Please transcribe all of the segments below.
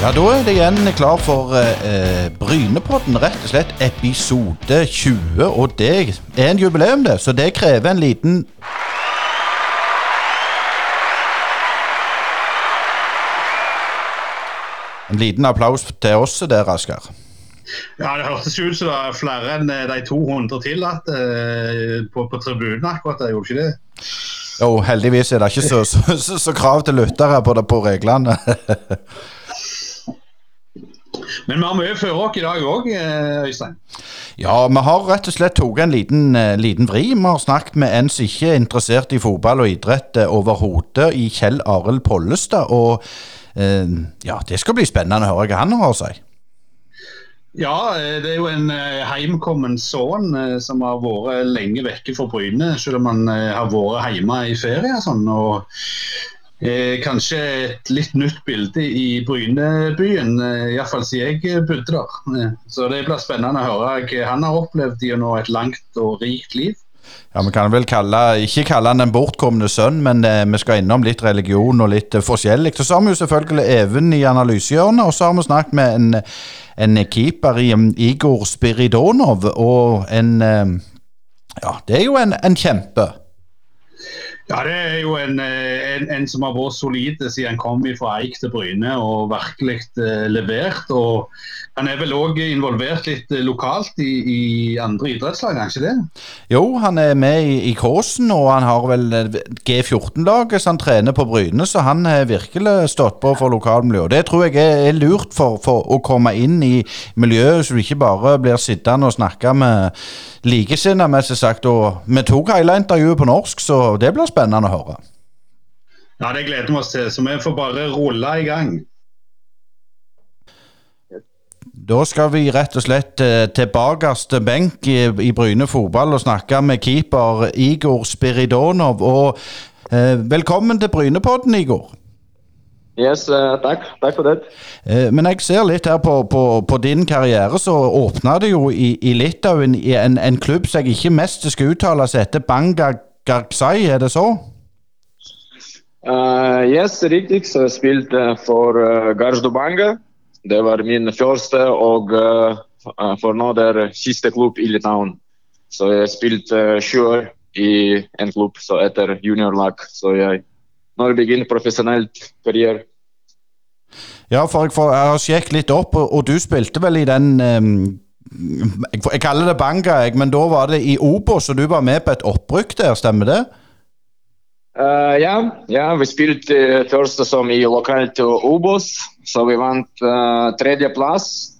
Ja, da er det igjen klar for eh, Brynepodden, rett og slett episode 20. Og det er en jubileum, det, så det krever en liten En liten applaus til oss der, Asker. Ja, Det høres ut som det er flere enn eh, de 200 tillatt eh, på, på tribunen akkurat. Det gjorde ikke det? Jo, heldigvis er det ikke så, så, så, så krav til lyttere på, det, på reglene. Men vi har mye før oss i dag òg, Øystein. Ja, vi har rett og slett tatt en liten, eh, liten vri. Vi har snakket med en som ikke er interessert i fotball og idrett eh, overhodet, i Kjell Arild Pollestad. Og eh, ja, det skal bli spennende å høre hva han har å si. Ja, eh, det er jo en heimkommen sønn som har vært lenge vekke fra Bryne, selv om han har vært hjemme i ferie. Sånn, og Eh, kanskje et litt nytt bilde i Brynebyen, eh, iallfall siden jeg bodde der. Eh, så det blir spennende å høre hva han har opplevd gjennom et langt og rikt liv. Ja, Vi kan vel kalle, ikke kalle han den bortkomne sønn, men eh, vi skal innom litt religion og litt eh, forskjellig. Så har vi jo selvfølgelig Even i analysehjørnet, og så har vi snakket med en, en keeper i um, Igor Spiridonov. Og en eh, Ja, det er jo en, en kjempe. Ja, Det er jo en, eh, en, en som har vært solid siden han kom fra Eik til Bryne og virkelig uh, levert. og Han er vel òg involvert litt uh, lokalt i, i, andre idrettslag, er ikke det? Jo, han er med i, i Kåsen, og han har vel G14-laget som han trener på Bryne, så han har virkelig stått på for lokalmiljøet. Det tror jeg er, er lurt for, for, å komme inn i miljøet, så du ikke bare blir sittende og snakke med likesinnede, sagt. Og vi tok hele intervjuet på norsk, så det blir spennende å høre. Ja, Det gleder vi oss til, så vi får bare rulle i gang. Da skal vi rett og slett eh, til bakerste benk i, i, Bryne fotball og snakke med keeper Igor Spiridonov. Og eh, velkommen til Brynepodden, Igor. Yes, uh, takk. Takk for det. Eh, men jeg ser litt her på, på, på din karriere, så åpna det jo i, i Litauen i en, en, klubb som jeg ikke mest skal uttale seg etter, Banga Garksai, er det så? Uh, yes, riktig. Så jeg spilte for uh, Garsdubanga. Det var min første og uh, for nå det er siste klubb i Litauen. Så jeg spilte sju år i en klubb så etter juniorlag. Så jeg nå begynner profesjonelt karriere. Ja, for jeg, for jeg har sjekket litt opp, og, og, du spilte vel i den um, jeg, kaller det Banga, jeg, men da var det i Obos, og du var med på et opprykk der, stemmer det? Uh, ja, ja, vi spilte først som i lokalt Obos, så vi vant uh, tredjeplass.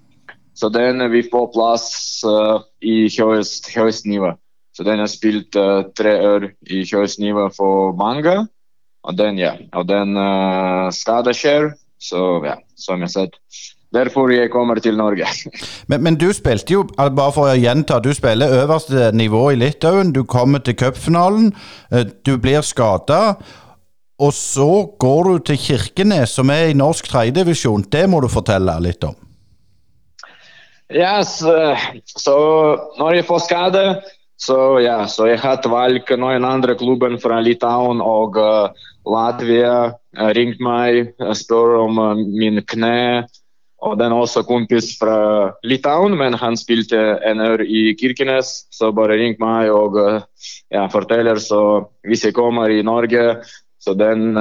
Så den vi får plass uh, i høyest, høyest nivå. Så den har spilt uh, tre år i høyest nivå for Banga. Og den, ja, og den uh, skada skjer. Så ja, som jeg sa. Derfor jeg kommer til Norge. men, men, du spilte jo, bare for å gjenta, du spiller øverste nivå i Litauen. Du kommer til cupfinalen. Eh, du blir skada. Og så går du til Kirkenes, som er i norsk tredjedivisjon. Det må du fortelle litt om. Ja, så, så når jeg får skade, så ja, så jeg har valgt noen andre klubber fra Litauen og uh, Latvia ringte meg og spør om min kne. Og den er også kompis fra Litauen, men han spilte en år i Kirkenes. Så bare ring meg og ja, forteller. Så hvis jeg kommer i Norge, så den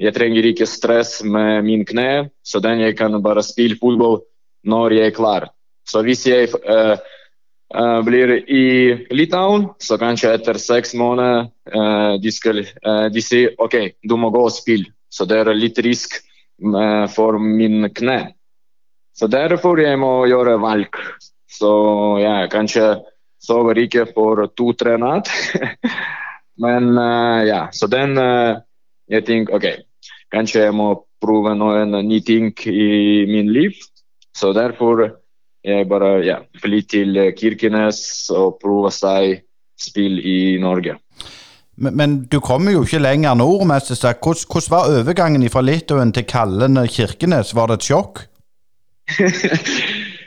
Jeg trenger ikke stress med min kne, så den jeg kan bare spille fotball når jeg er klar. Så hvis jeg uh, uh, blir i Litauen, så kanskje etter seks måneder uh, de, skal, de sier OK, du må gå og spille. Så det er litt risk for min kne. Så derfor jeg må gjøre valg. Så ja, kanskje sover ikke for to-tre natt. Men ja, så den Jeg tenker OK, kanskje jeg må prøve noen nye ting i min liv. Så derfor jeg bare ja, flyr til Kirkenes og prøver seg spill i Norge. Men, men, du kommer jo ikke lenger nord. Hvordan, hvordan var overgangen fra Litauen til Kallen Kirkenes? Var det et sjokk?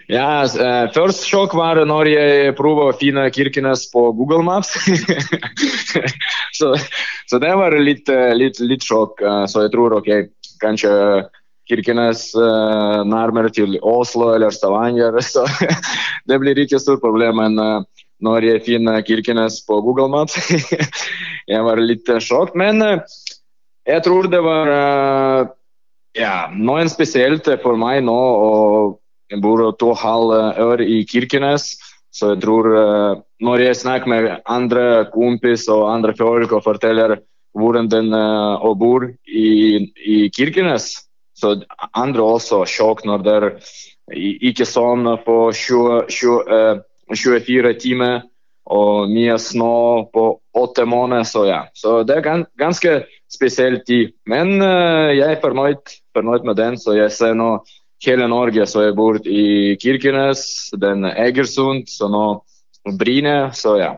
Ja, uh, først sjokk var når jeg prøvde å finne Kirkenes på Google Maps. så, så, det var litt, litt, litt sjokk. Uh, så jeg tror ok, kanskje Kirkenes uh, nærmere til Oslo eller Stavanger. Så det blir ikke stort problem. Men når jeg finner Kirkenes på Google Maps Jeg var litt sjokk. Men jeg tror det var ja, noen spesielt for meg nå. og Jeg bor to halve år i Kirkenes. Så jeg tror Når jeg snakker med andre kompis og andre folk og forteller hvordan den uh, bor i, i Kirkenes, så andre også sjokk når det er ikke sånn på 20, 20, 24 timer og mye snø på åtte måneder. Så ja, så det er ganske spesiell tid. Men uh, jeg er fornøyd, fornøyd, med den, så jeg ser nå hele Norge. Så jeg bor i Kirkenes, den Egersund, så nå Bryne, så ja.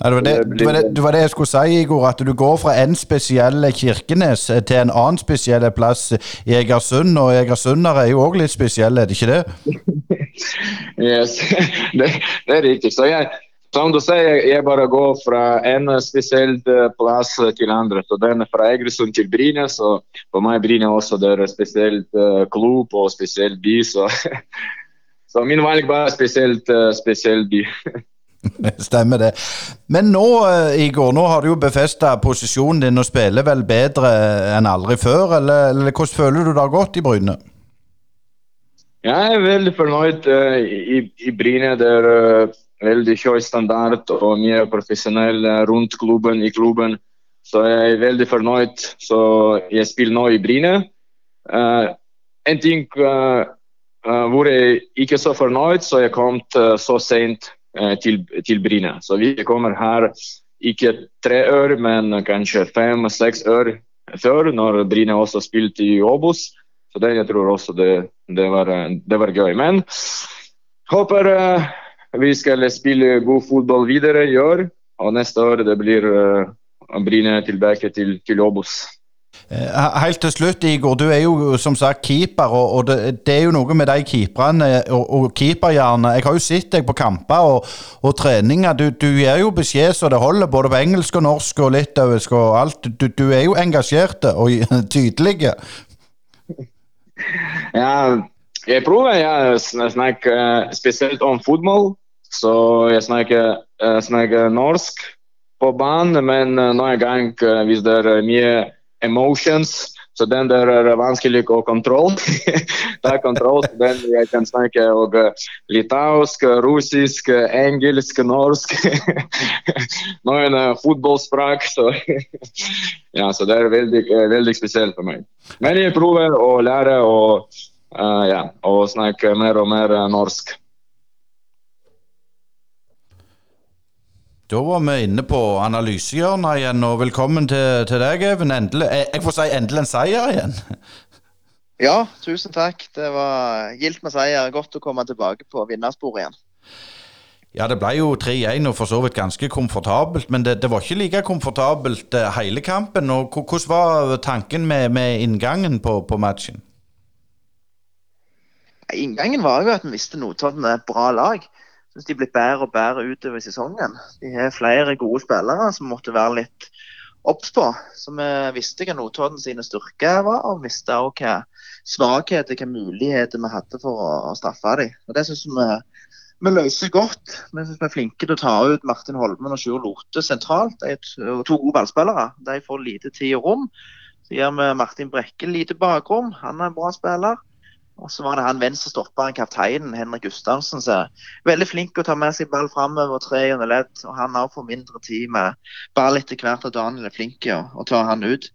Nei, det, var det, det, var det, det, var det, jeg skulle si, Igor. At du går fra en spesiell Kirkenes til en annen spesiell plass i Egersund. Og egersundere er jo òg litt spesielle, er det ikke det? yes, det, er riktig. Så jeg, som du sier, jeg bare går fra en spesiell eh, plass til andre. Så den er fra Egersund til Bryne. Så for meg Bryne også det er en spesiell uh, klubb og spesiell by. Så, så min valg var spesielt, spesiell by. Stemmer det. Men nå, eh, Igor, nå har du jo befesta posisjonen din og spiller vel bedre enn aldri før, eller, eller hvordan føler du det har gått i Bryne? Jeg er veldig fornøyd uh, i, i Bryne. Det er uh, veldig høy standard og mye profesjonell uh, rundt klubben, i klubben. Så jeg er veldig fornøyd. Så jeg spiller nå i Bryne. en ting hvor jeg ikke så fornøyd, så jeg kom så sent Eh, til, til Bryne. Så vi kommer her ikke tre år, men kanskje fem-seks år før, når Bryne også spilte i Obos. Så det jeg tror også det, det, var, det var gøy. Men håper uh, vi skal spille god fotball videre i år. Og neste år det blir uh, Bryne tilbake til, til Obos. Eh, helt til slutt, Igor. Du er jo som sagt keeper, og, og det, det, er jo noe med de keeperne og, og keeperhjernen. Jeg har jo sett deg på kamper og, og treninger. Du, du gir jo beskjed så det holder, både på engelsk og norsk og litauisk og alt. Du, du er jo engasjert og tydelig. Ja, jeg prøver. Jeg snakker spesielt om fotball. Så jeg snakker, jeg snakker norsk på banen, men noen ganger hvis det er mye emotions. Så den der er vanskelig å kontroll. ta kontroll, så den jeg kan snakke og litauisk, russisk, engelsk, norsk. Noen fotballspråk. Så, ja, så det er veldig, veldig spesielt for meg. Men jeg prøver å lære uh, ja, og snakke mer og mer norsk. Da var vi inne på analysehjørnet igjen, og velkommen til, til deg, Even. Endelig, jeg, jeg får si endelig en seier igjen. Ja, tusen takk. Det var gildt med seier. Godt å komme tilbake på vinnersporet igjen. Ja, det ble jo 3-1 og for så vidt ganske komfortabelt, men det, det var ikke like komfortabelt eh, hele kampen. og Hvordan var tanken med, med inngangen på, på, matchen? Inngangen var jo at vi visste Notodden er et bra lag syns de blitt bedre og bedre utover sesongen. De har flere gode spillere som måtte være litt obs på. Så vi visste hva Notodden sine styrker var, og visste også hva svakheter, hva muligheter vi hadde for å straffe dem. Og Det syns vi vi løser godt. Vi synes vi er flinke til å ta ut Martin Holmen og Sjur Lote sentralt. De er to gode ballspillere. De får lite tid og rom. Så gir vi Martin Brekke lite bakrom. Han er en bra spiller. Og så var det han venstrestopperen, kapteinen Henrik Gustavsen, som er veldig flink til å ta med seg ball framover og tre gjennom ledd. Og han har får mindre tid med ball etter hvert, og Daniel er flink til å ta han ut.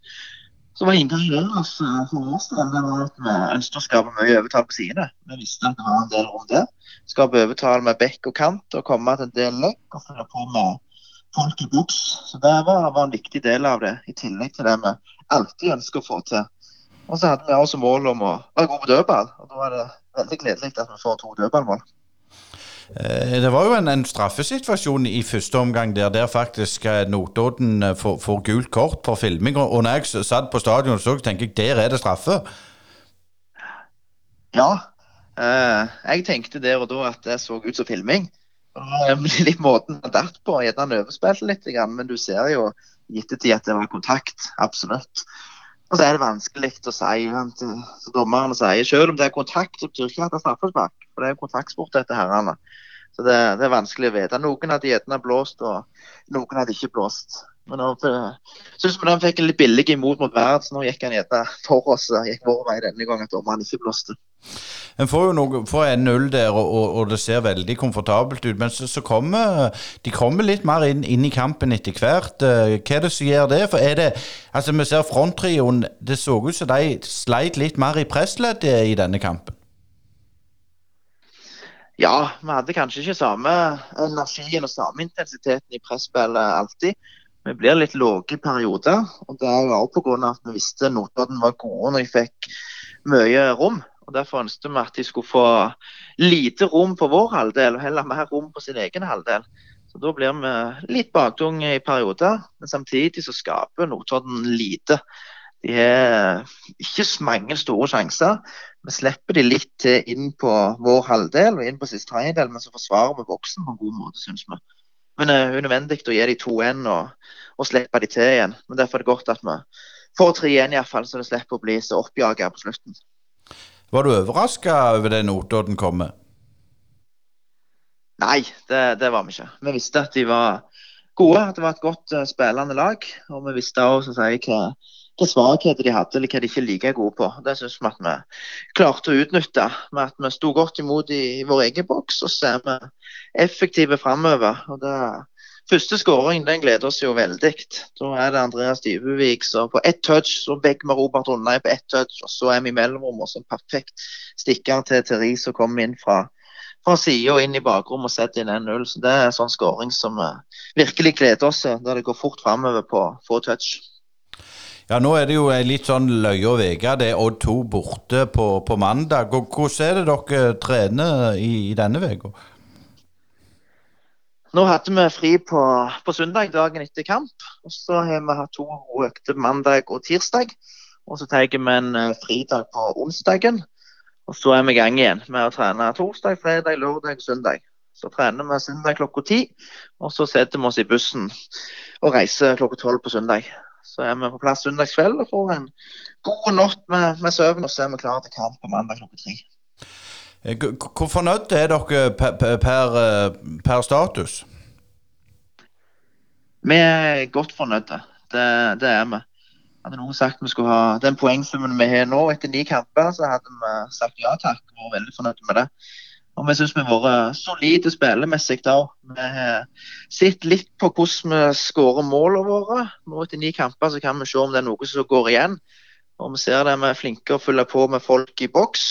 Så var inngangen ellers for oss det var at vi ønsket å skape mye overtall på sidene. Vi visste at det var en del rom der. Skape overtall med bekk og kant og komme til en del lekk og følge på med folk i boks. Så det var, var en viktig del av det, i tillegg til det vi alltid ønsker å få til og så hadde vi også mål om å være gode på dødball. Og da er det veldig gledelig at vi får to dødballmål. Eh, det var jo en, en, straffesituasjon i første omgang der, der faktisk eh, Notodden eh, får, får, gult kort for filming. Og når jeg satt på stadion så, tenker jeg der er det straffe. Ja, eh, jeg tenkte der og da at det så ut som filming. Litt måten han datt på, gjerne han overspilte litt, men du ser jo i ettertid at det var kontakt. Absolutt. Og så er det vanskelig å si. sant? Så Dommerne sier selv om det er kontakt, så betyr ikke at det er straffespark. For det er jo kontaktsport, dette herrene. Så det, det er vanskelig å vite. Noen hadde gjerne blåst, og noen hadde ikke blåst. Men nå syns vi den fikk en litt billig imot mot verden, så nå gikk han gjerne for oss. Gikk vår vei denne gangen at dommeren ikke blåste. En får jo noe, får en null der, og, og, det ser veldig komfortabelt ut. Men så, så kommer de kommer litt mer inn, inn, i kampen etter hvert. Eh, hva er det som gjør det? For er det, altså Vi ser fronttrioen. Det så ut som de sleit litt mer i pressleddet i denne kampen. Ja, vi hadde kanskje ikke samme energien og samme intensiteten i presspillet alltid. Vi blir litt lave i perioder. og Det er jo òg pga. at vi visste Notodden var gode når de fikk mye rom. Og Derfor ønsket vi at de skulle få lite rom på vår halvdel, og heller mer rom på sin egen halvdel. Så Da blir vi litt baktunge i perioder, men samtidig så skaper Notodden lite. De har ikke mange store sjanser. Vi slipper de litt inn på vår halvdel og inn på siste tredjedel, men så forsvarer vi boksen på en god måte, syns vi. Men det er unødvendig å gi de 2-1 og, og slippe de til igjen. Men Derfor er det godt at vi får 3-1 iallfall, så det slipper å bli så oppjaga på slutten. Var du overraska over det Notodden kom med? Nei, det, det, var vi ikke. Vi visste at de var gode, at det var et godt uh, spillende lag. Og vi visste også hva hva svakheter de hadde, eller hva de ikke er like gode på. Det syns vi at vi klarte å utnytte. Med at vi sto godt imot i, i vår egen boks, og så er vi effektive framover. Og det, første skåring den gleder oss jo veldig. Da er det Andreas Dybevik som på ett touch, så begge med Robert Undheim på ett touch, og så er vi i mellomrom, og så en perfekt stikker til Therese som kommer inn fra fra sida og inn i bakrommet og setter inn 1-0. Så Det er en sånn skåring som virkelig gleder oss, der det går fort framover på få touch. Ja, Nå er det jo litt sånn løye vege. Det er Odd 2 borte på, på, mandag. Hvordan er det dere trener i, i denne uka? Nå hadde vi fri på, på, søndag, dagen etter kamp. og Så har vi hatt to økter mandag og tirsdag. Og så tar vi en eh, fridag på onsdagen. Og så er vi i gang igjen med å trene torsdag, fredag, lørdag søndag. Så trener vi søndag klokka ti, og så setter vi oss i bussen og reiser klokka tolv på søndag. Så er vi på plass søndagskveld og får en god natt med, med søvn, og så er vi klare til kamp på mandag klokka tre. Eh, hvor fornøyd er dere per, per, per, status? Vi er godt fornøyde. Det, det, er vi. Hadde noen sagt vi skulle ha den poengsummen vi har nå etter ni kamper, så hadde vi sagt ja takk og vært veldig fornøyde med det. Og vi syns vi har vært solide spillemessig da. Vi har sett litt på hvordan vi skårer målene våre. Nå etter ni kamper så kan vi se om det er noe som går igjen. Og vi ser det vi er flinke å fylle på med folk i boks.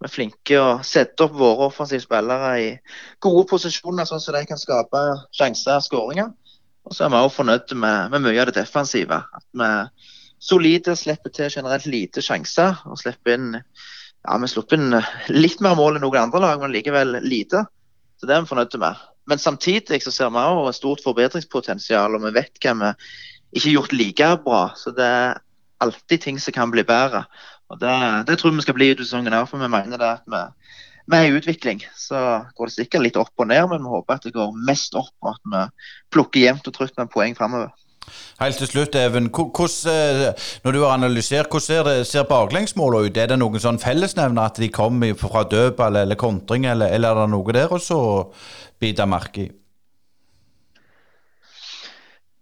Vi er flinke å sette opp våre offensive spillere i gode posisjoner, sånn at de kan skape sjanser og skåringer. Og så er vi også fornøyd med, med, mye av det defensive. At vi solide slipper til generelt lite sjanser og slipper inn ja, vi slipper inn litt mer mål enn noen andre lag, men likevel lite. Så det er vi fornøyd med. Men samtidig så ser vi et stort forbedringspotensial, og vi vet hva vi ikke har gjort like bra. Så det er alltid ting som kan bli bedre. Og Det, det tror vi skal bli ut sesongen her, for vi mener det at vi, vi er i utvikling. Så går det sikkert litt opp og ned, men vi håper at det går mest opp, og at vi plukker jevnt og trutt med poeng framover. Helt til slutt, Even. Hvordan, eh, når du har analysert, hvordan ser, det, ser baklengsmålene ut? Er det noen sånn fellesnevner at de kommer fra dødball eller kontring, eller, eller, er det noe der å bite merke i?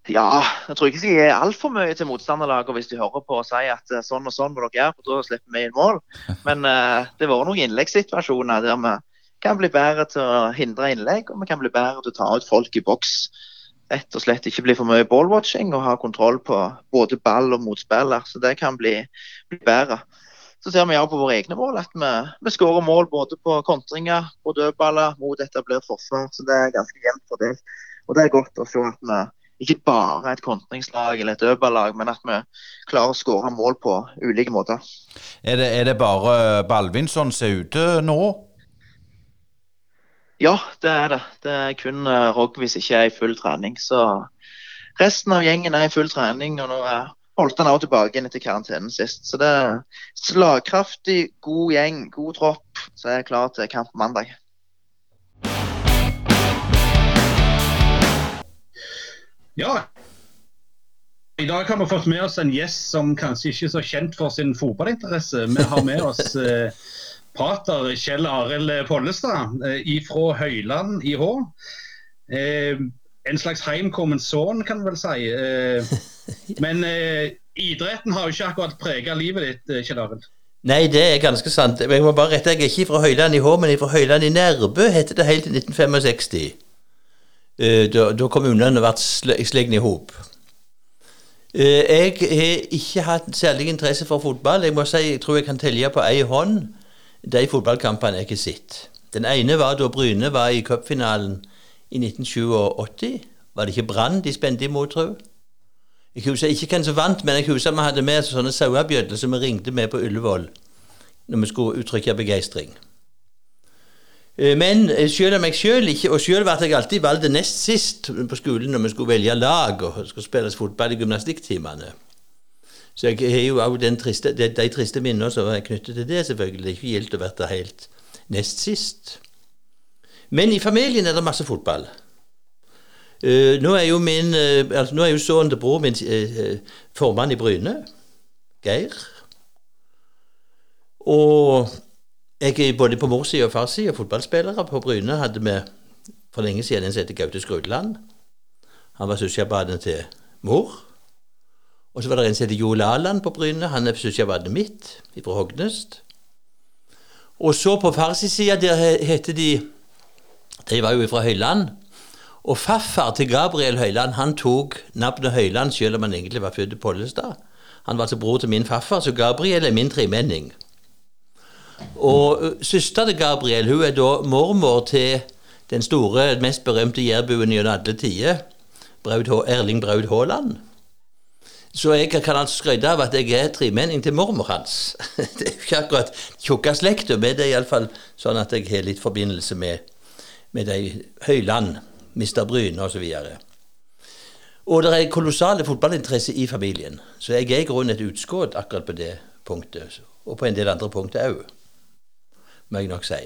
Ja, jeg tror ikke jeg gir altfor mye til motstanderlaget hvis de hører på og sier at eh, sånn og sånn må dere gjøre, for da slipper vi inn mål. Men uh, det var noen innleggssituasjoner der vi kan bli bedre til å hindre innlegg, og vi kan bli bedre til å ta ut folk i boks rett og slett ikke bli for mye ballwatching og ha kontroll på både ball og motspiller. Så det kan bli, bli bedre. Så ser vi ja på våre egne mål at vi, vi skårer mål både på kontringer, på dødballer, mot etablert forsvar. Så det er ganske jevnt fordelt. Og det er godt å se at vi ikke bare er et kontringslag eller et dødballag, men at vi klarer å skåre mål på ulike måter. Er det, er det bare Balvinson som er ute nå? Ja, det er det. Det er kun Rogg hvis ikke er i full trening. Så resten av gjengen er i full trening, og nå er holdt han også tilbake etter karantenen sist. Så det er slagkraftig, god gjeng, god tropp, så er jeg klar til kamp mandag. Ja, I dag har vi fått med oss en gjest som kanskje ikke er så kjent for sin fotballinteresse. Vi har med oss eh, pater Kjell Arild Pollestad eh, fra Høyland i Hå. Eh, en slags heimkommen sønn, kan vi vel si. Eh, men eh, idretten har jo ikke akkurat prega livet ditt, eh, Kjell Arild. Nei, det er ganske sant. Jeg må bare rette, jeg er ikke fra Høyland i Hå, men fra Høyland i Nærbø, heter det helt til 1965. Eh, Da, da kommunene ble slått i hop. Eh, Jeg har ikke hatt særlig interesse for fotball. Jeg må si, jeg tror jeg kan telle på én hånd de fotballkampene jeg har sett. Den ene var da Bryne var i cupfinalen i 1987. Var det ikke Brann de spente imot, tro? Jeg husker ikke hvem som vant, men jeg husker vi hadde med sånne sauebjødler som vi ringte med på Ullevål når vi skulle uttrykke begeistring. Eh, Men eh, selv om jeg selv ikke Og selv ble jeg alltid valgt nest sist på skolen når vi skulle velge lag og skulle spille fotball i gymnastikktimene. Så jeg har jo òg de, de triste minnene som er knyttet til det, selvfølgelig. Det er ikke gildt å være helt nest sist. Men i familien er det masse fotball. Uh, nå er jo min uh, altså, Nå er jo sønnen til broren min eh, formann i Bryne. Geir. Og jeg er både på mors side og fars side fotballspillere. På Bryne hadde vi for lenge siden en som heter Gaute Skrudland. Han var søskenbarnet til mor. Og så var det en som heter Joel Aland på Bryne. Han er søskenbarnet mitt, fra Hognest. Og så på farssida, der he- heter de De var jo fra Høyland. Og farfar til Gabriel Høyland han tok navnet Høyland selv om han egentlig var født i Pollestad. Han var altså bror til min farfar, så Gabriel er min tremenning. Og søster til Gabriel hun er da mormor til den store, mest berømte jærbuen gjennom alle tider, Erling Braut Haaland. Så jeg kan altså skryte av at jeg er tremenning til mormor hans. Det er jo ikke akkurat tjukka slekta, men det er iallfall sånn at jeg har litt forbindelse med, med de Høyland, Mister Bryne osv. Og det er kolossale fotballinteresse i familien, så jeg er i grunnen et utskudd akkurat på det punktet, og på en del andre punkter òg, må jeg nok si.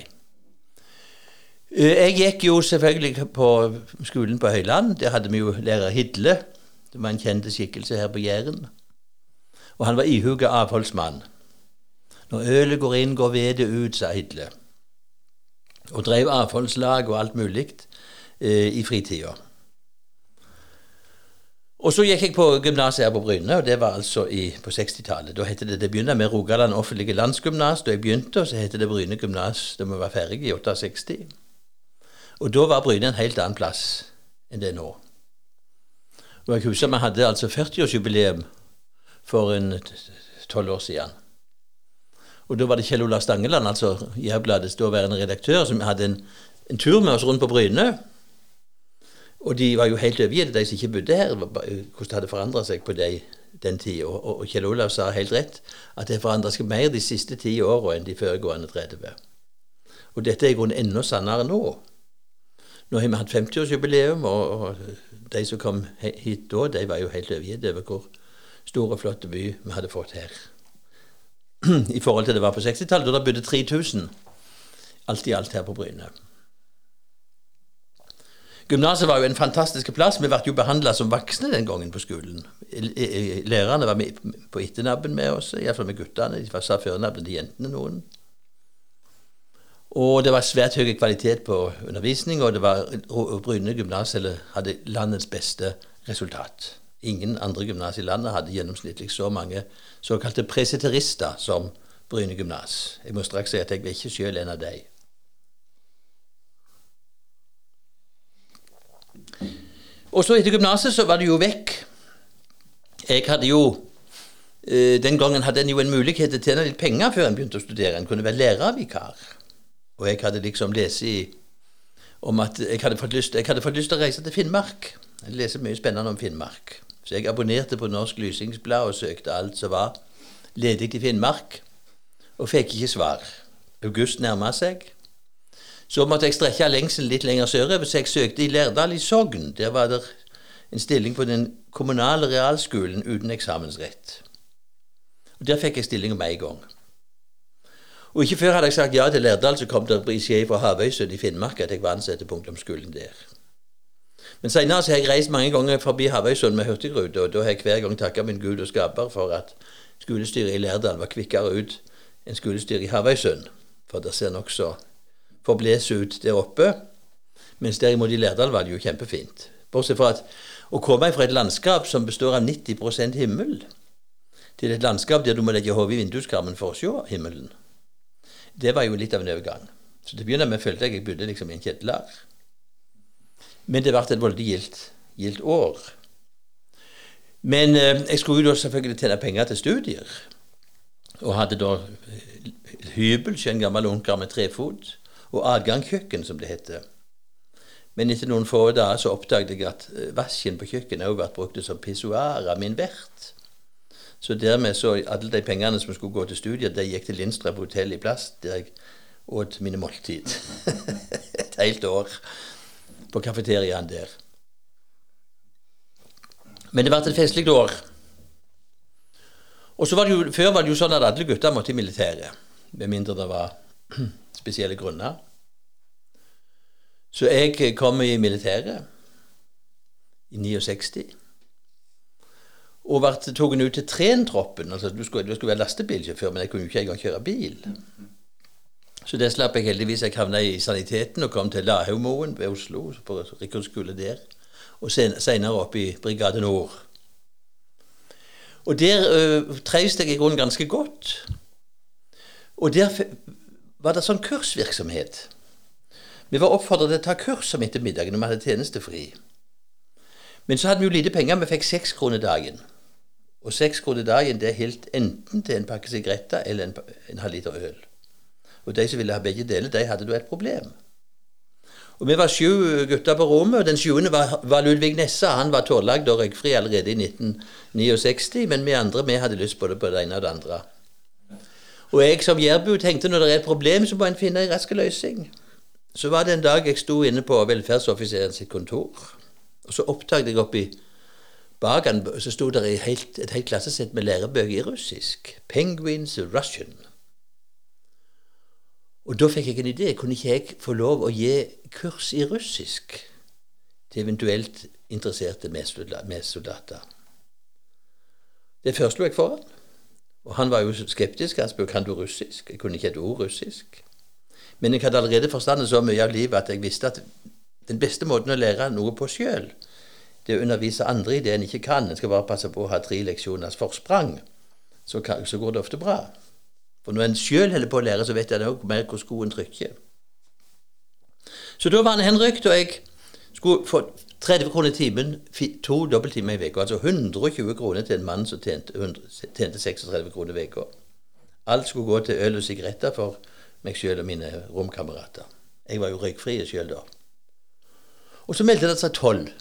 Eh, Jeg gikk jo selvfølgelig på skolen på Høyland. Der hadde vi jo lærer Hidle. Det var en kjent skikkelse her på Jæren. Og han var ihuga avholdsmann. Når ølet går inn, går vedet ut, sa Hidle. Og drev avholdslag og alt mulig eh, i fritida. Og så gikk jeg på gymnaset her på Bryne, og det var altså i, på 60-tallet. Da het det det begynte med Rogaland offentlige landsgymnas da jeg begynte, og så het det Bryne gymnas da vi var ferdige i 68. Og da var Bryne en helt annen plass enn det er nå. Og jeg husker vi hadde altså 40-årsjubileum for en tolv år siden. Og da var det Kjell Olav Stangeland, altså Jærbladets daværende redaktør, som hadde en, en tur med oss rundt på Bryne. Og de var jo helt overgitt, de som ikke bodde her, hvordan det hadde forandra seg på de, den tida. Og Kjell Olav sa helt rett at det forandra seg mer de siste ti åra enn de foregående 30. Og dette er i grunnen enda sannere nå. Nå har vi hatt 50-årsjubileum, og, og de som kom hit da, de var jo helt overgitt over hvor stor og flott by vi hadde fått her. I forhold til det var på 60-tallet, da det bodde 3000 alt i alt her på Bryne. Gymnaset var jo en fantastisk plass. Vi ble jo behandla som voksne den gangen på skolen. Lærerne var med på etternabben med oss, iallfall med guttene. De sa førnabben til jentene, noen. Og det var svært høy kvalitet på undervisning, og det var Bryne gymnas hadde landets beste resultat. Ingen andre gymnas i landet hadde gjennomsnittlig så mange såkalte preseterister som Bryne gymnas. Jeg må straks si at jeg var ikke sjøl en av dem. Og så etter gymnaset så var det jo vekk. Jeg hadde jo eh, Den gangen hadde en jo en mulighet til å tjene litt penger før en begynte å studere. En kunne være lærervikar. Og jeg hadde liksom lest i om at jeg hadde fått lyst, jeg hadde fått lyst til å reise til Finnmark. Jeg leser mye spennende om Finnmark. Så jeg abonnerte på Norsk Lysingsblad og søkte alt som var ledig i Finnmark, og fikk ikke svar. August nærma seg. Så måtte jeg strekke lengselen litt lenger sørover, så jeg søkte i Lærdal i Sogn. Der var det en stilling på den kommunale realskolen uten eksamensrett. Og Der fikk jeg stillinga med en gang. Og ikke før hadde jeg sagt ja til Lærdal, så kom det beskjed fra Havøysund i Finnmark at jeg var ansatt på ungdomsskolen der. Men senere har jeg reist mange ganger forbi Havøysund med hurtigrute, og da har jeg hver gang takka min Gud og skaper for at skolestyret i Lærdal var kvikkere ut enn skolestyret i Havøysund. For det ser nokså forbles ut der oppe. Mens derimot i Lærdal var det jo kjempefint. Bortsett fra at å komme fra et landskap som består av 90% himmel, til et landskap der du må legge hodet i vinduskarmen for å se himmelen, det var jo litt av en overgang. Så til å begynne med følte jeg jeg bodde liksom i en kjedler. Men det ble et veldig gildt år. Men eh, jeg skulle jo da selvfølgelig tjene penger til studier. Og hadde da eh, hybel hos en gammel onkel med trefot, og adgangskjøkken, som det heter. Men etter noen få dager så oppdaget jeg at eh, vasken på kjøkkenet også ble brukt som pissoar av min vert. Så dermed så alle de pengene som skulle gå til studier, de gikk til Lindstrøm hotell i Plast, der jeg åt mine måltid. Et helt år på kafeteriaen der. Men det ble et festlig år. Og så var det jo, Før var det jo sånn at alle gutter måtte i militæret, med mindre det var spesielle grunner. Så jeg kom i militæret i 69. Og ble tatt ut til trentroppen. altså Du skulle, du skulle være lastebilsjåfør, men jeg kunne jo ikke engang kjøre bil. Så det slapp jeg heldigvis. Jeg havna i saniteten og kom til Lahaugmoen ved Oslo, på rekordskole der. Og senere opp i Brigade Nord. Og der øh, trivdes jeg i grunnen ganske godt. Og der var det sånn kursvirksomhet. Vi var oppfordret til å ta kurs om ettermiddagen når vi hadde tjenestefri. Men så hadde vi jo lite penger. Vi fikk seks kroner dagen. Og seks kroner dagen det helt enten til en pakke sigaretter eller en, en halv liter øl. Og de som ville ha begge deler, de hadde da et problem. Og Vi var sju gutter på rommet, og den sjuende var, var Ludvig Nessa. Han var tårlagd og røykfri allerede i 1969, men vi andre vi hadde lyst både på det ene og det andre. Og jeg som jærbu tenkte når det er et problem, så må en finne en rask løsning. Så var det en dag jeg sto inne på velferdsoffiseren sitt kontor, og så oppdaget jeg oppi Bak han så sto det et helt, et helt klassesett med lærebøker i russisk. 'Penguins Russian'. Og da fikk jeg en idé. Kunne ikke jeg få lov å gi kurs i russisk til eventuelt interesserte medsoldater? Det foreslo jeg for. Og han var jo skeptisk. Han spurte kan du russisk. Jeg kunne ikke et ord russisk. Men jeg hadde allerede forstandet så mye av livet at jeg visste at den beste måten å lære noe på sjøl, det å undervise andre i det en ikke kan. En skal bare passe på å ha tre leksjoners forsprang. Så, kan, så går det ofte bra. For når en sjøl holder på å lære, så vet en òg mer hvor skoen trykker. Så da var han henrykt, og jeg skulle få 30 kroner i timen, to dobbelttimer i uka. Altså 120 kroner til en mann som tjente, 100, tjente 36 kroner i uka. Alt skulle gå til øl og sigaretter for meg sjøl og mine romkamerater. Jeg var jo røykfri sjøl da. Og så meldte det seg tolv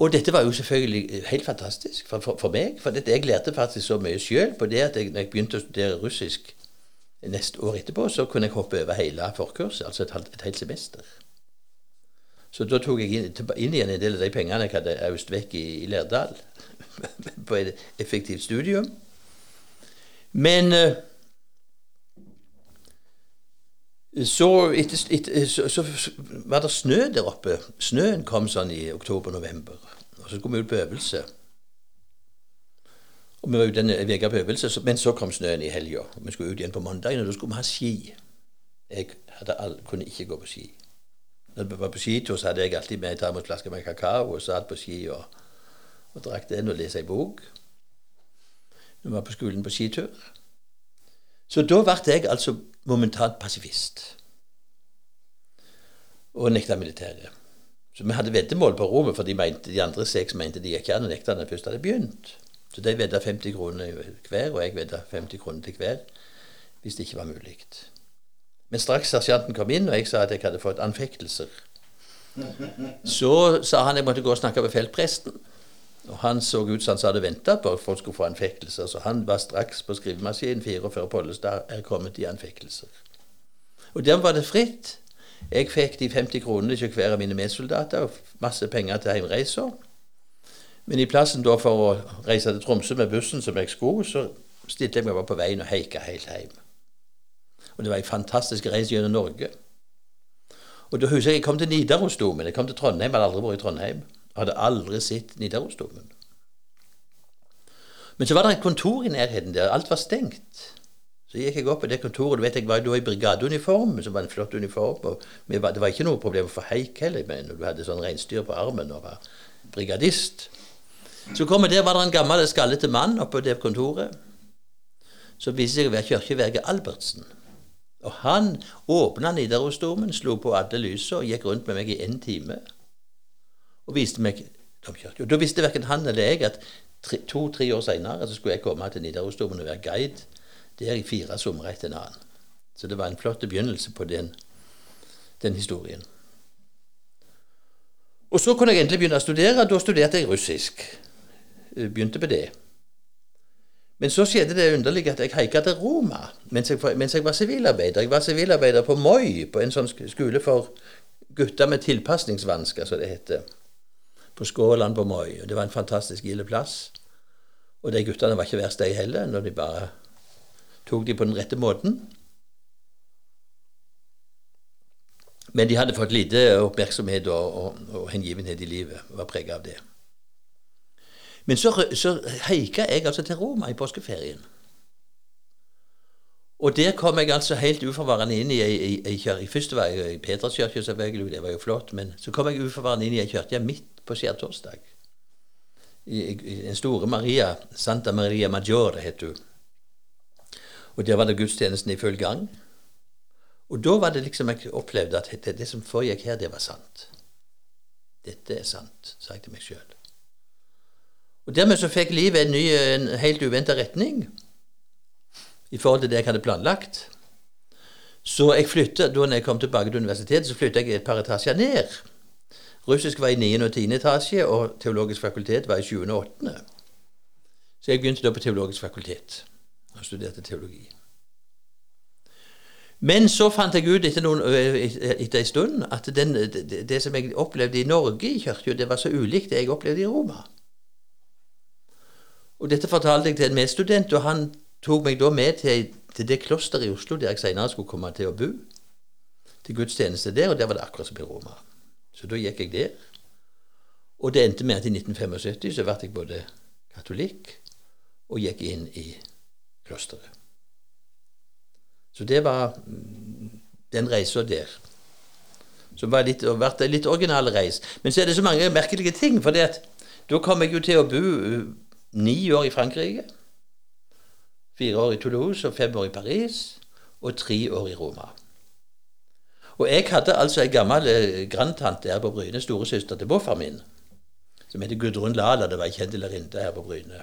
og dette var jo selvfølgelig helt fantastisk for, for, for meg. For dette, jeg lærte faktisk så mye sjøl på det at jeg, når jeg begynte å studere russisk neste år etterpå, så kunne jeg hoppe over hele forkurset, altså et, et helt semester. Så da tok jeg inn, inn, igjen en del av de pengene jeg hadde øst vekk i, i Lærdal på et effektivt studium. Men uh, så, etter, etter, så, så, var det snø der oppe. Snøen kom sånn i oktober-november. Og så skulle vi ut på øvelse. Og Vi var ute en uke på øvelse, men så kom snøen i helga. Vi skulle ut igjen på mandagen, og da skulle vi ha ski. Jeg all, kunne ikke gå på ski. Når vi var på skitur, så hadde jeg alltid med en termosflaske med kakao og satt på ski og, og drakk den og leste ei bok. Når vi var på skolen på skitur. Så da ble jeg altså momentant pasifist. Og nekta militæret. Så vi hadde veddemål på rommet, for de, mente, de andre seks mente de ikke an å nekte når først hadde begynt. Så de vedda 50 kroner hver, og jeg vedda 50 kroner til hver hvis det ikke var mulig. Men straks sersjanten kom inn, og jeg sa at jeg hadde fått anfektelser, så sa han jeg måtte gå og snakke med feltpresten. Og Han så ut som han hadde venta på at folk skulle få anfektelser, så han var straks på skrivemaskinen 44 Pollestad er kommet i anfektelser. Og der var det fritt. Jeg fikk de 50 kronene til hver av mine medsoldater og masse penger til hjemreiser. Men i plassen da for å reise til Tromsø med bussen som jeg skulle, så stilte jeg meg bare på veien og heika helt hjem. Og det var ei fantastisk reise gjennom Norge. Og da husker jeg jeg kom til Nidarosdomen. Jeg kom til Trondheim, hadde aldri vært i Trondheim. Hadde aldri sett Nidarosdomen. Men så var det et kontor i nærheten der. Alt var stengt. Så gikk jeg opp på det kontoret. Du vet, Jeg var da i brigadeuniform, som var en flott uniform. og Det var ikke noe problem å få haik heller men når du hadde sånn reinsdyr på armen og var brigadist. Så kom jeg der var det en gammel, skallete mann oppe på det kontoret. Så viste jeg å være kirkeverge Albertsen. Og han åpna Nidarosdomen, slo på alle lysene og gikk rundt med meg i en time. Og viste meg domkirka. Da visste verken han eller jeg at to-tre år seinere skulle jeg komme til Nidarosdomen og være guide der i fire somre etter en annen. Så det var en flott begynnelse på den, den historien. Og så kunne jeg endelig begynne å studere. Da studerte jeg russisk. Begynte på det. Men så skjedde det underlige at jeg haika til Roma mens jeg, mens jeg var sivilarbeider. Jeg var sivilarbeider på Moi, på en sånn skole for gutter med tilpasningsvansker, som det heter. På Skåland på Moi. Det var en fantastisk gild plass. Og de guttene var ikke verst, de heller, når de bare tok de på den rette måten. Men de hadde fått lite oppmerksomhet og, og, og hengivenhet i livet. Var prega av det. Men så, så haika jeg altså til Roma i påskeferien. Og der kom jeg altså helt uforvarende inn i ei, ei Først var jeg i Peterskirka, selvfølgelig, det var jo flott. Men så kom jeg uforvarende inn i ei kirke midt på skjærtorsdag. Den store Maria, Santa Maria Maggiore, het hun. Og der var det gudstjenesten i full gang. Og da var det liksom jeg opplevde at det, det som foregikk her, det var sant. Dette er sant, sa jeg til meg sjøl. Og Dermed så fikk livet en ny, en helt uventa retning i forhold til det jeg hadde planlagt. Så jeg flyttet, da jeg kom tilbake til universitetet, så flyttet jeg et par etasjer ned. Russisk var i 9. og 10. etasje, og teologisk fakultet var i 7. og 8. Så jeg begynte da på teologisk fakultet og studerte teologi. Men så fant jeg ut etter, noen, etter en stund at den, det, det, som jeg opplevde i Norge i kirka, det var så ulikt det jeg opplevde i Roma. Og dette fortalte jeg til en medstudent, og han tok meg da med til, til det klosteret i Oslo der jeg senere skulle komme til å bo. Til gudstjeneste der, og der var det akkurat som i Roma. Så da gikk jeg der. Og det endte med at i 1975 så ble jeg både katolikk og gikk inn i klosteret. Så det var mm, den reisa der. Som var litt, vært en litt original reis. Men så er det så mange merkelige ting. For da kom jeg jo til å bo ni år i Frankrike, fire år i Toulouse og fem år i Paris og tre år i Roma. Og jeg hadde altså ei gammel eh, grandtante her på Bryne, storesøster til morfar min, som heter Gudrun Lala. Det var ei kjent lærerinne her på Bryne.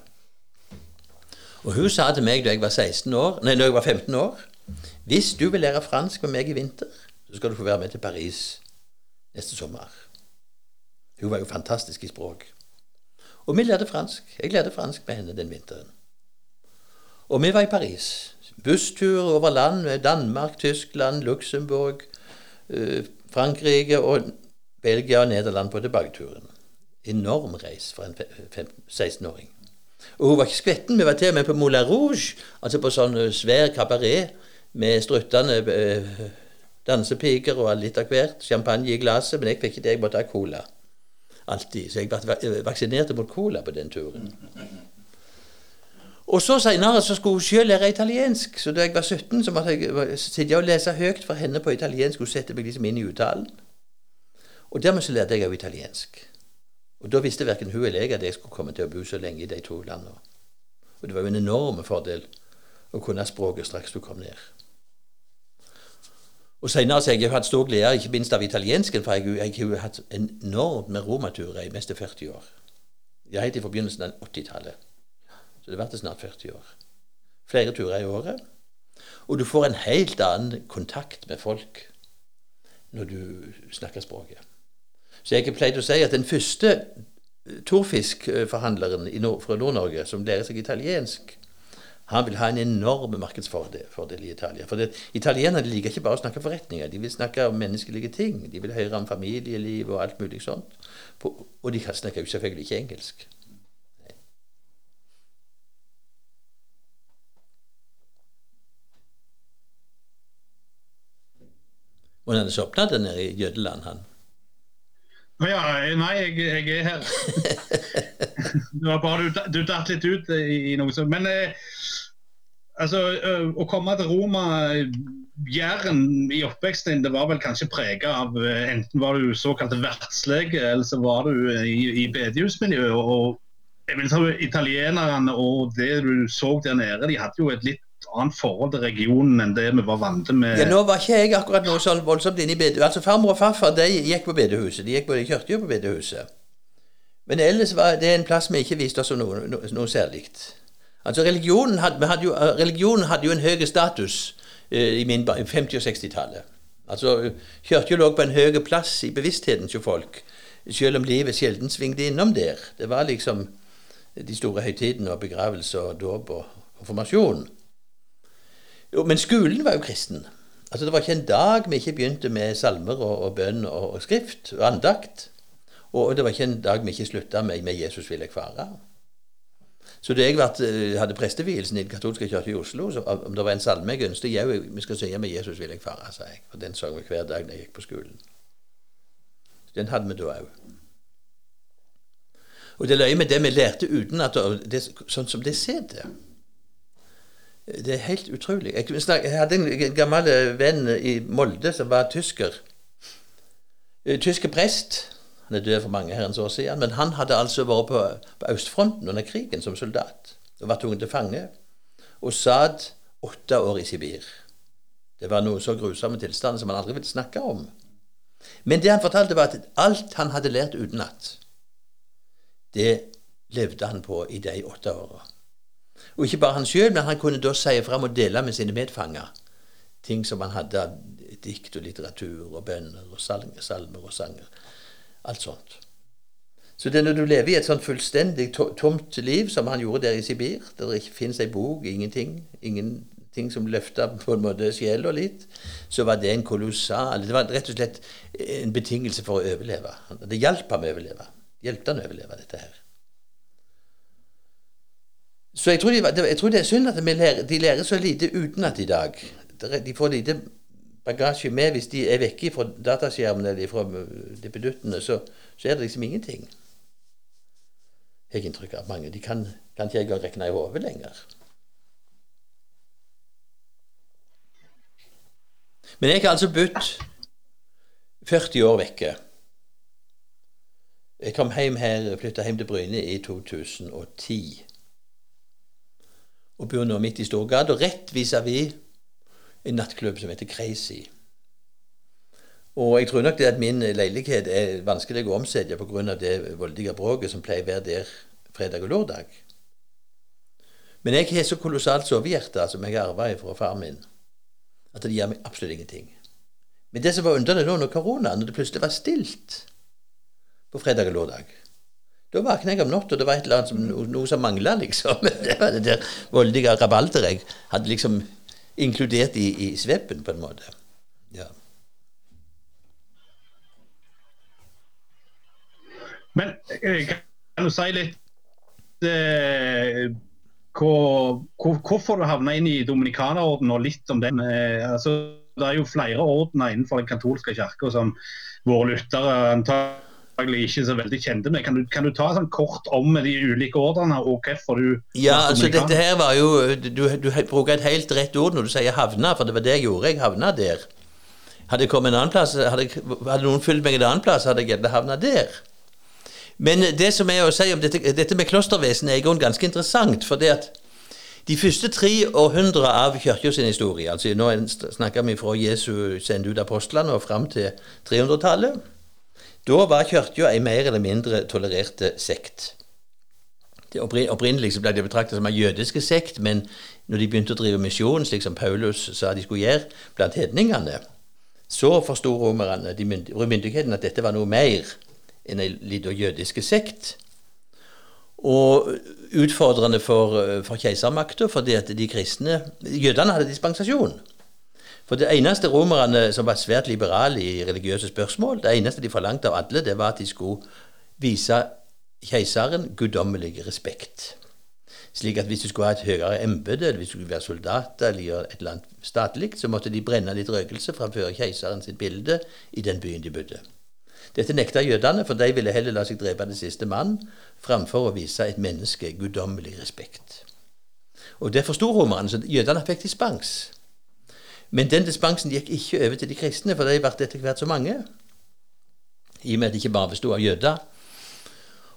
Og hun sa til meg da jeg var 16 år, nei, da jeg var 15 år Hvis du vil lære fransk med meg i vinter, så skal du få være med til Paris neste sommer. Hun var jo fantastisk i språk. Og vi lærte fransk. Jeg lærte fransk med henne den vinteren. Og vi var i Paris. Busstur over land. Danmark, Tyskland, Luxembourg, øh, Frankrike og Belgia og Nederland på tilbaketuren. Enorm reis for en 16-åring. Og hun var ikke skvetten. Vi var til og med på Moulin Rouge, altså på sånn øh, svær kabaret med struttende øh, dansepiker og litt av hvert. Champagne i glasset, men jeg fikk ikke det. Jeg måtte ha cola. Alltid. Så jeg ble vaksinert mot cola på den turen. Og så Seinere skulle hun sjøl lære italiensk. Så da jeg var 17, så måtte jeg sitte og lese høyt for henne på italiensk. Hun sette meg liksom inn i uttalen. Og dermed så lærte jeg òg italiensk. Og da visste verken hun eller jeg at jeg skulle komme til å bo så lenge i de to landene. Og det var jo en enorm fordel å kunne språket straks du kom ned. Og Senere har jeg hatt stor glede, ikke minst av italiensken, for jeg, jeg har hatt enormt med romaturer i meste 40 år. Jeg het i forbindelsen av 80-tallet. Så det ble snart 40 år. Flere turer i året. Og du får en helt annen kontakt med folk når du snakker språket. Så jeg har pleid å si at den første torfiskforhandleren fra Nord-Norge som lærer seg italiensk, han vil ha en enorm markedsfordel i Italia. For det, Italienerne liker ikke bare å snakke forretninger. De vil snakke om menneskelige ting. De vil høre om familieliv og alt mulig sånt. og de snakker jo selvfølgelig ikke engelsk. Og han sovna der nede i Jødeland, han. Å ja, nei, jeg, jeg er her. det var bare du, du datt litt ut i, i noe sånt. Men eh, altså, eh, å komme til Roma Jæren i oppveksten din, det var vel kanskje prega av eh, enten var du såkalt vertslege, eller så var du eh, i, i bedehusmiljøet. og jeg vil tro Italienerne og det du så der nede, de hadde jo et litt annet forhold til regionen enn det vi var vant med. Ja, Nå var ikke jeg akkurat noe sånn voldsomt inne i bedehuset. Altså, farmor og farfar de gikk på bedehuset. De gikk både i kjørte jo på bedehuset. Men ellers var det en plass vi ikke viste oss noe, noe, noe særlig. Altså, religionen hadde, hadde jo, religionen hadde jo en høy status eh, i min, 50- og 60-tallet. Altså, Kirka lå på en høy plass i bevisstheten til folk, selv om livet sjelden svingte innom der. Det var liksom de store høytidene og begravelse og dåp og konfirmasjon. Jo, men skolen var jo kristen. Altså Det var ikke en dag vi ikke begynte med salmer og, og bønn og, og, skrift og andakt. Og det var ikke en dag vi ikke slutta med 'Med Jesus vil jeg fare'. Så da jeg eh, hadde prestevielsen i Den katolske kirke i Oslo, så om det var en salme jeg ønsket jeg, vi skal synge 'Med Jesus vil jeg fare', sa jeg. For den sang vi hver dag da jeg gikk på skolen. Den hadde vi da òg. Og det løye med det vi lærte uten at det, Sånn som det sitter. Det er helt utrolig. Jeg, jeg hadde en gammel venn i Molde som var tysker. Eh, tyske prest. Han er død for mange herrens år siden. Men han hadde altså vært på, på østfronten under krigen som soldat. Og var tvunget til fange. Og satt åtte år i Sibir. Det var noe så grusomme tilstander som han aldri ville snakke om. Men det han fortalte, var at alt han hadde lært utenat, det levde han på i de åtte åra. Og ikke bare han sjøl, men han kunne da si fram og dele med sine medfanger ting som han hadde av dikt og litteratur og bønner og salmer, salmer og sanger. Alt sånt. Så det er når du lever i et sånt fullstendig tomt liv som han gjorde der i Sibir, der det ikke finnes ei bok, ingenting, ingenting som løfta på en måte sjela litt, så var det en kolossal Det var rett og slett en betingelse for å overleve. Det hjalp ham å overleve. Hjelpte han å overleve dette her. Så jeg tror, de, jeg tror, det er synd at lærer, de lærer så lite utenat i dag. De får lite bagasje med hvis de er vekke fra dataskjermen eller fra dippeduttene. Så, så, er det liksom ingenting. Jeg har inntrykk av mange. De kan, kan ikke engang regne i hodet lenger. Men jeg har altså bodd 40 år vekke. Jeg kom hjem her, flytta hjem til Bryne i 2010 og bor nå midt i Storgata, rett vis-à-vis en nattklubb som heter Crazy. Og jeg tror nok det at min leilighet er vanskelig å omsette pga. det voldelige bråket som pleier å være der fredag og lørdag. Men jeg har så kolossalt sovehjerte som jeg har arva fra far min, at det gjør meg absolutt ingenting. Men det som var underlig nå under korona, når det plutselig var stilt på fredag og lørdag da våkna jeg om natta, og det var annet noe, som mangla, liksom. Det var det der voldelige rabalderet jeg hadde liksom inkludert i, i sveppen, på en måte. Ja. Men eh, kan du si litt eh, hvor, hvor, hvorfor du havna inn i Dominikanerorden, og litt om den? Eh, altså, det er jo flere ordener innenfor den katolske kirka som våre lyttere antar ikke så veldig kjente med. Kan du, kan du ta sånn kort om de ulike ordrene og hvorfor du Ja, altså dette her var jo Du, du bruker et helt rett ord når du sier havna, for det var det jeg gjorde. Jeg havna der. Hadde jeg kommet en annen plass, hadde, hadde noen fulgt meg en annen plass, hadde jeg gjerne havna der. Men det som er å si om dette, dette med klostervesenet, er i grunnen ganske interessant. for det at de første tre århundrer av kirka sin historie, altså nå snakker vi fra Jesu sendte ut apostlene og fram til 300-tallet da var kirka ei mer eller mindre tolererte sekt. Det Opprinnelig ble det betraktet som en jødiske sekt, men når de begynte å drive misjon, slik som Paulus sa de skulle gjøre blant hedningene, så forsto romerne, de myndighetene, at dette var noe mer enn ei lita jødiske sekt. Og utfordrende for, for keisermakta, fordi at de kristne Jødene hadde dispensasjon. For det eneste romerne som var svært liberale i religiøse spørsmål, det eneste de forlangte av alle, det var at de skulle vise keiseren guddommelig respekt. Slik at hvis du skulle ha et høyere embete, eller hvis du skulle være soldat eller gjøre et eller annet statlig, så måtte de brenne litt røkelse framfor keiseren sitt bilde i den byen de bodde. Dette nekta jødene, for de ville heller la seg drepe den siste mann framfor å vise et menneske guddommelig respekt. Og Det forsto romerne, så jødene fikk dispens. Men den dispensen gikk ikke over til de kristne, for de ble etter hvert så mange. I og med at det ikke bare bestod av jøder.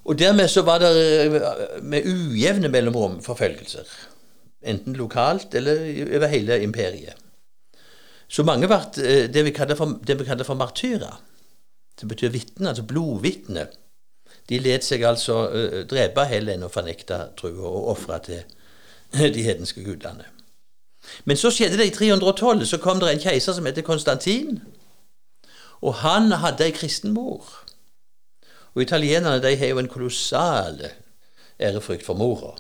Og dermed så var det eh, med ujevne mellomrom forfølgelser. Enten lokalt eller over hele imperiet. Så mange ble eh, det vi kaller for, for martyrer. Det betyr vitne, altså blodvitne. De let seg altså uh, drepe heller enn å fornekte trua og ofre til de hedenske gudene. Men så skjedde det i 312. Så kom det en keiser som heter Konstantin. Og han hadde ei kristen mor. Og italienerne de har jo en kolossal ærefrykt for mora.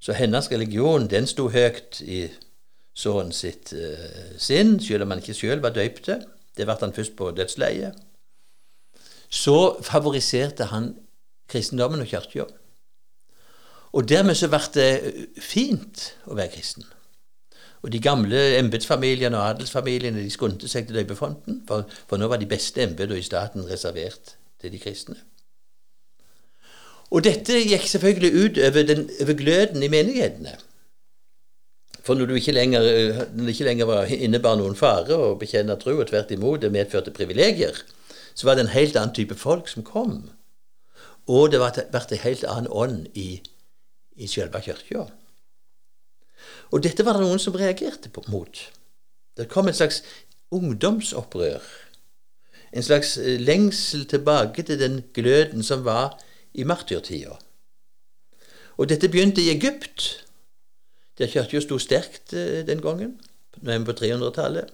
Så hennes religion den sto høyt i sønnen sitt eh, sinn, selv om han ikke sjøl var døypte. Det ble han først på dødsleiet. Så favoriserte han kristendommen og kirka. Og dermed så ble det fint å være kristen. Og de gamle embetsfamiliene og adelsfamiliene de skundte seg til døypefonten, for, for nå var de beste embetene i staten reservert til de kristne. Og dette gikk selvfølgelig ut over, den, over gløden i menighetene. For når, du ikke lenger, når det ikke lenger var innebar noen fare å bekjenne tro, og tvert imot det medførte privilegier, så var det en helt annen type folk som kom. Og det ble en helt annen ånd i, i selve kirka. Og dette var det noen som reagerte på, mot. Det kom et slags ungdomsopprør en slags eh, lengsel tilbake til den gløden som var i martyrtida. Og dette begynte i Egypt, der kirka sto sterkt eh, den gangen, på 300-tallet.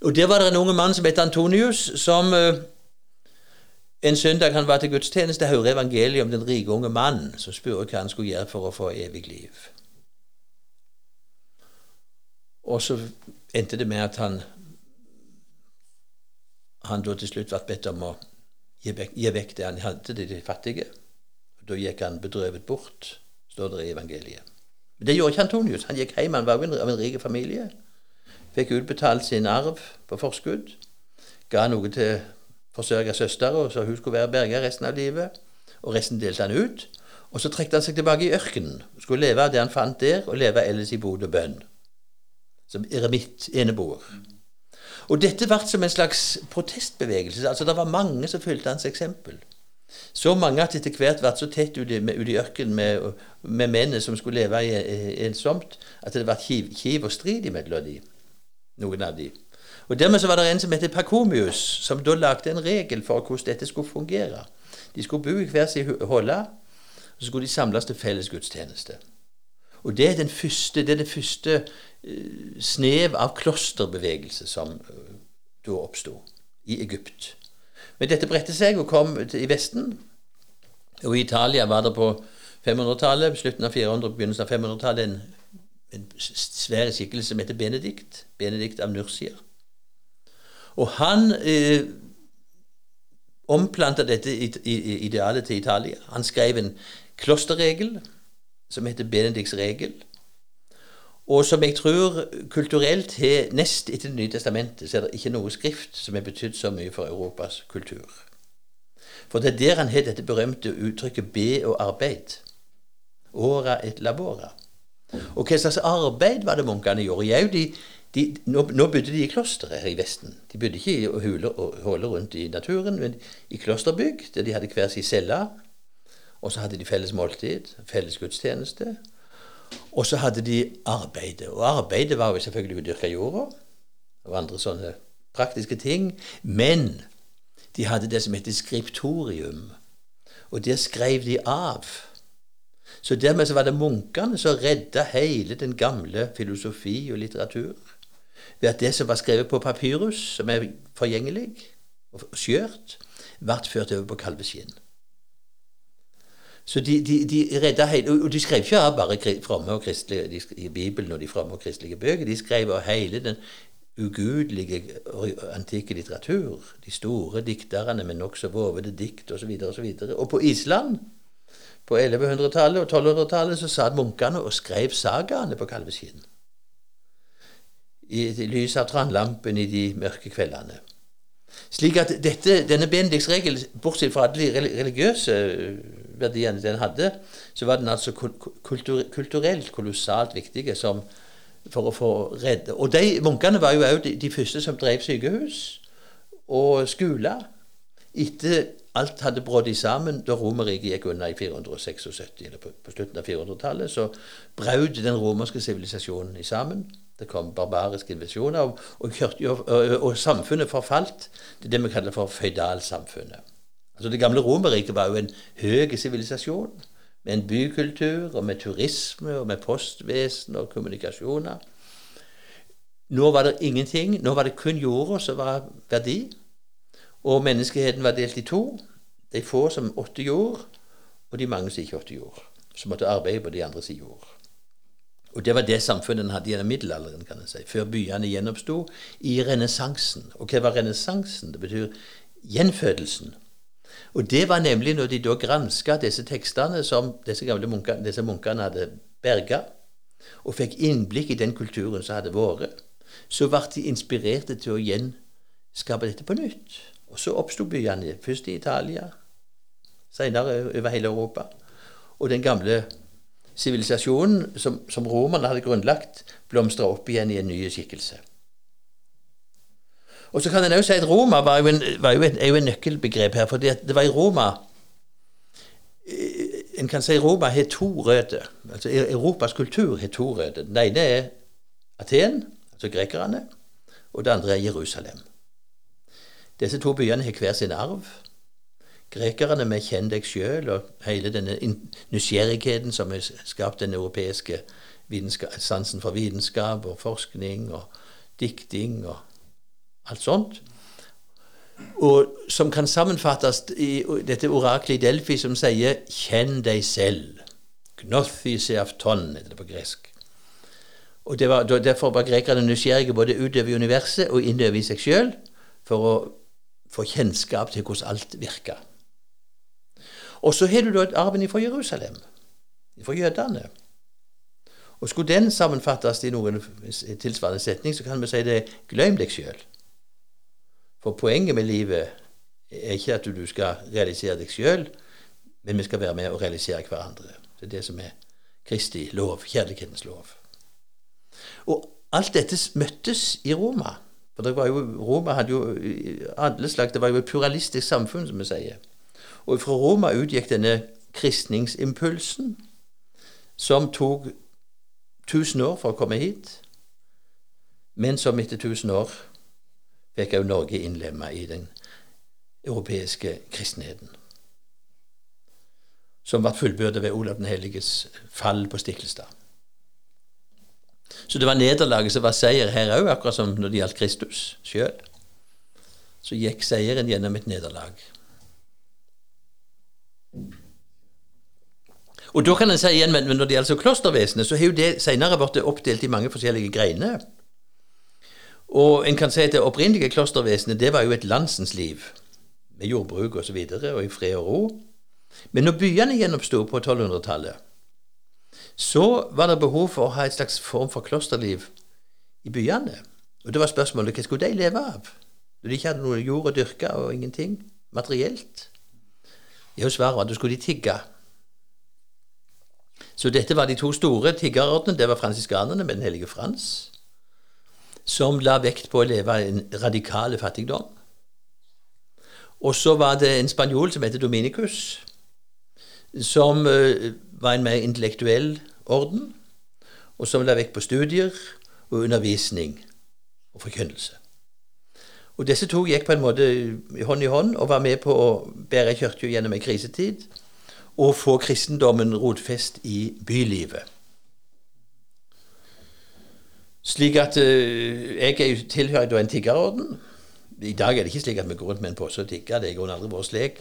Og Der var det en unge mann som het Antonius, som eh, en søndag han var til gudstjeneste, hører evangeliet om den rike unge mannen som spurte hva han skulle gjøre for å få evig liv. Og så endte det med at han han da til slutt ble bedt om å gi vekk, gi vekk det han hadde til de fattige. Da gikk han bedrøvet bort, står det i evangeliet. Men det gjorde ikke Antonius. Han gikk hjem, han var av en, rik familie. Fikk utbetalt sin arv på forskudd. Ga noe til forsørga søster, så hun skulle være berga resten av livet. Og resten delte han ut. Og så trekte han seg tilbake i ørkenen. Skulle leve av det han fant der, og leve ellers i bod og bønn. Som eremitt, eneboer. Og dette ble som en slags protestbevegelse. altså Det var mange som fulgte hans eksempel. Så mange at etter hvert ble så tett ute i ørkenen med, med mennene som skulle leve ensomt, at det ble kiv, kiv og strid mellom de, noen av de. Og Dermed så var det en som het Pakomius, som da lagde en regel for hvordan dette skulle fungere. De skulle bo i hver sin holde, og så skulle de samles til felles gudstjeneste. Og det er første, det er det første uh, snev av klosterbevegelse som uh, da oppsto i Egypt. Men dette bredte seg og kom i Vesten. Og i Italia var det på 500-tallet, slutten av 400, begynnelsen av 500-tallet, en, en svær skikkelse som heter Benedikt. Benedikt av Nursia. Og han eh, omplanta dette idealet til Italia. Han skrev en klosterregel som heter Benedikts regel, og som jeg tror kulturelt har nest etter Det nye testamentet, så er det ikke noe skrift som har betydd så mye for Europas kultur. For det er der han har dette berømte uttrykket 'be og arbeid'. Ora et labora. Og hva slags arbeid var det munkene gjorde? Jau, de, de, nå, nå bodde de i klostre her i Vesten. De bodde ikke i huler og huler rundt i naturen, men i klosterbygg, der de hadde hver sin celle og så hadde de felles måltid, felles gudstjeneste. Og så hadde de arbeidet. Og arbeidet var jo selvfølgelig å dyrke jorda og andre sånne praktiske ting. Men de hadde det som heter skriptorium. Og der skrev de av. Så dermed så var det munkene som redda hele den gamle filosofi og litteratur. Ved at det som var skrevet på papyrus, som er forgjengelig og skjørt, ble ført over på kalveskinn. Så de, de, de redda hele Og de skrev ikke bare fromme og kristelige i Bibelen og de fromme og kristelige bøker. De skrev av hele den ugudelige antikke litteratur. De store dikterne med nokså vovede dikt osv. Og, så og, så og på Island På 1100-tallet og 1200-tallet så satt munkene og skrev sagaene på kalveskinn. I lys av trannlampen i de mørke kveldene. Slik at dette, denne bendiksregelen, bortsett fra alle de religiøse verdiene den hadde, så var den altså kultur, kulturelt kolossalt viktige som, for å få redde Og de munkene var jo òg de, de, første som drev sykehus og skoler. Etter alt hadde brutt sammen da Romerriket gikk unna i 476, eller på, på slutten av 400-tallet, så brøt den romerske sivilisasjonen sammen. Det kom barbariske invasjoner, og, og, og, og, samfunnet forfalt til det vi kaller for føydalsamfunnet. Altså Det gamle Romerriket var jo en høy sivilisasjon, med en bykultur, og med turisme, og med postvesen og kommunikasjoner. Nå var det ingenting. Nå var det kun jorda som var verdi. Og menneskeheten var delt i to. De få som åtte jord, og de mange som ikke åtte jord. Som måtte arbeide på de andre sin jord. Og Det var det samfunnet en hadde gjennom middelalderen, kan en si, før byene gjenoppsto i renessansen. Og hva var renessansen? Det betyr gjenfødelsen. Og det var nemlig når de da granska disse tekstene som disse gamle munkene, disse munkene hadde berga, og fikk innblikk i den kulturen som hadde vært, så ble de inspirerte til å gjenskape dette på nytt. Og så oppsto byene, først i Italia, senere over hele Europa. Og den gamle sivilisasjonen som, som romerne hadde grunnlagt, blomstra opp igjen i en ny skikkelse. Og så kan en òg si at Roma var jo, en, var jo, en, er jo en nøkkelbegrep her. For det var i Roma En kan si Roma har to røtter. Altså Europas kultur har to røtter. Den ene er Aten, altså grekerne, og det andre er Jerusalem. Disse to byene har hver sin arv. Grekerne med 'kjenn deg sjøl' og hele denne nysgjerrigheten som har skapt den europeiske sansen for vitenskap og forskning og dikting og alt sånt. Og som kan sammenfattes i dette oraklet i Delfi som sier 'kjenn deg selv'. Gnothi seafton, heter det på gresk. Og var, Derfor var grekerne nysgjerrige både utover universet og innover i seg sjøl for å få kjennskap til hvordan alt virka. Og så har du da arven fra Jerusalem, fra jødene. Og Skulle den sammenfattes i noen tilsvarende setning, så kan vi si det 'glem deg sjøl'. For poenget med livet er ikke at du skal realisere deg sjøl, men vi skal være med og realisere hverandre. Det er det som er Kristi lov, kjærlighetens lov. Og alt dette møttes i Roma. For det var jo, Roma hadde jo alle slags, det var jo et pluralistisk samfunn, som vi sier. Og fra Roma utgikk denne kristningsimpulsen, som tok tusen år for å komme hit, men som etter tusen år fikk også Norge innlemma i den europeiske kristenheten. Som ble fullbyrdet ved Olav den helliges fall på Stiklestad. Så det var nederlaget som var seier her òg, akkurat som når det gjaldt Kristus sjøl. Så gikk seieren gjennom et nederlag. Og da kan en si igjen, men når det gjelder klostervesenet, så har jo det senere blitt oppdelt i mange forskjellige greiner. Og en kan si at det opprinnelige klostervesenet det var jo et landsens liv, med jordbruk osv. Og, så videre, og i fred og ro. Men når byene gjenoppsto på 1200-tallet, så var det behov for å ha et slags form for klosterliv i byene. Og det var spørsmålet hva skulle de leve av? Når de ikke hadde noe jord å dyrke og ingenting materielt? Jo, svaret var at da skulle de tigge. Så dette var de to store tiggerordene. Det var fransiskanerne med Den hellige Frans som la vekt på å leve i en radikal fattigdom. Og så var det en spanjol som het Dominicus, som uh, var en mer intellektuell orden, og som la vekt på studier og undervisning og forkynnelse. Og Disse to gikk på en måte hånd i hånd og var med på å bære kirka gjennom en krisetid og få kristendommen rotfest i bylivet. Slik at uh, jeg tilhører en tiggerorden. I dag er det ikke slik at vi går rundt med en pose og tigger. Det er i grunnen aldri vår slik.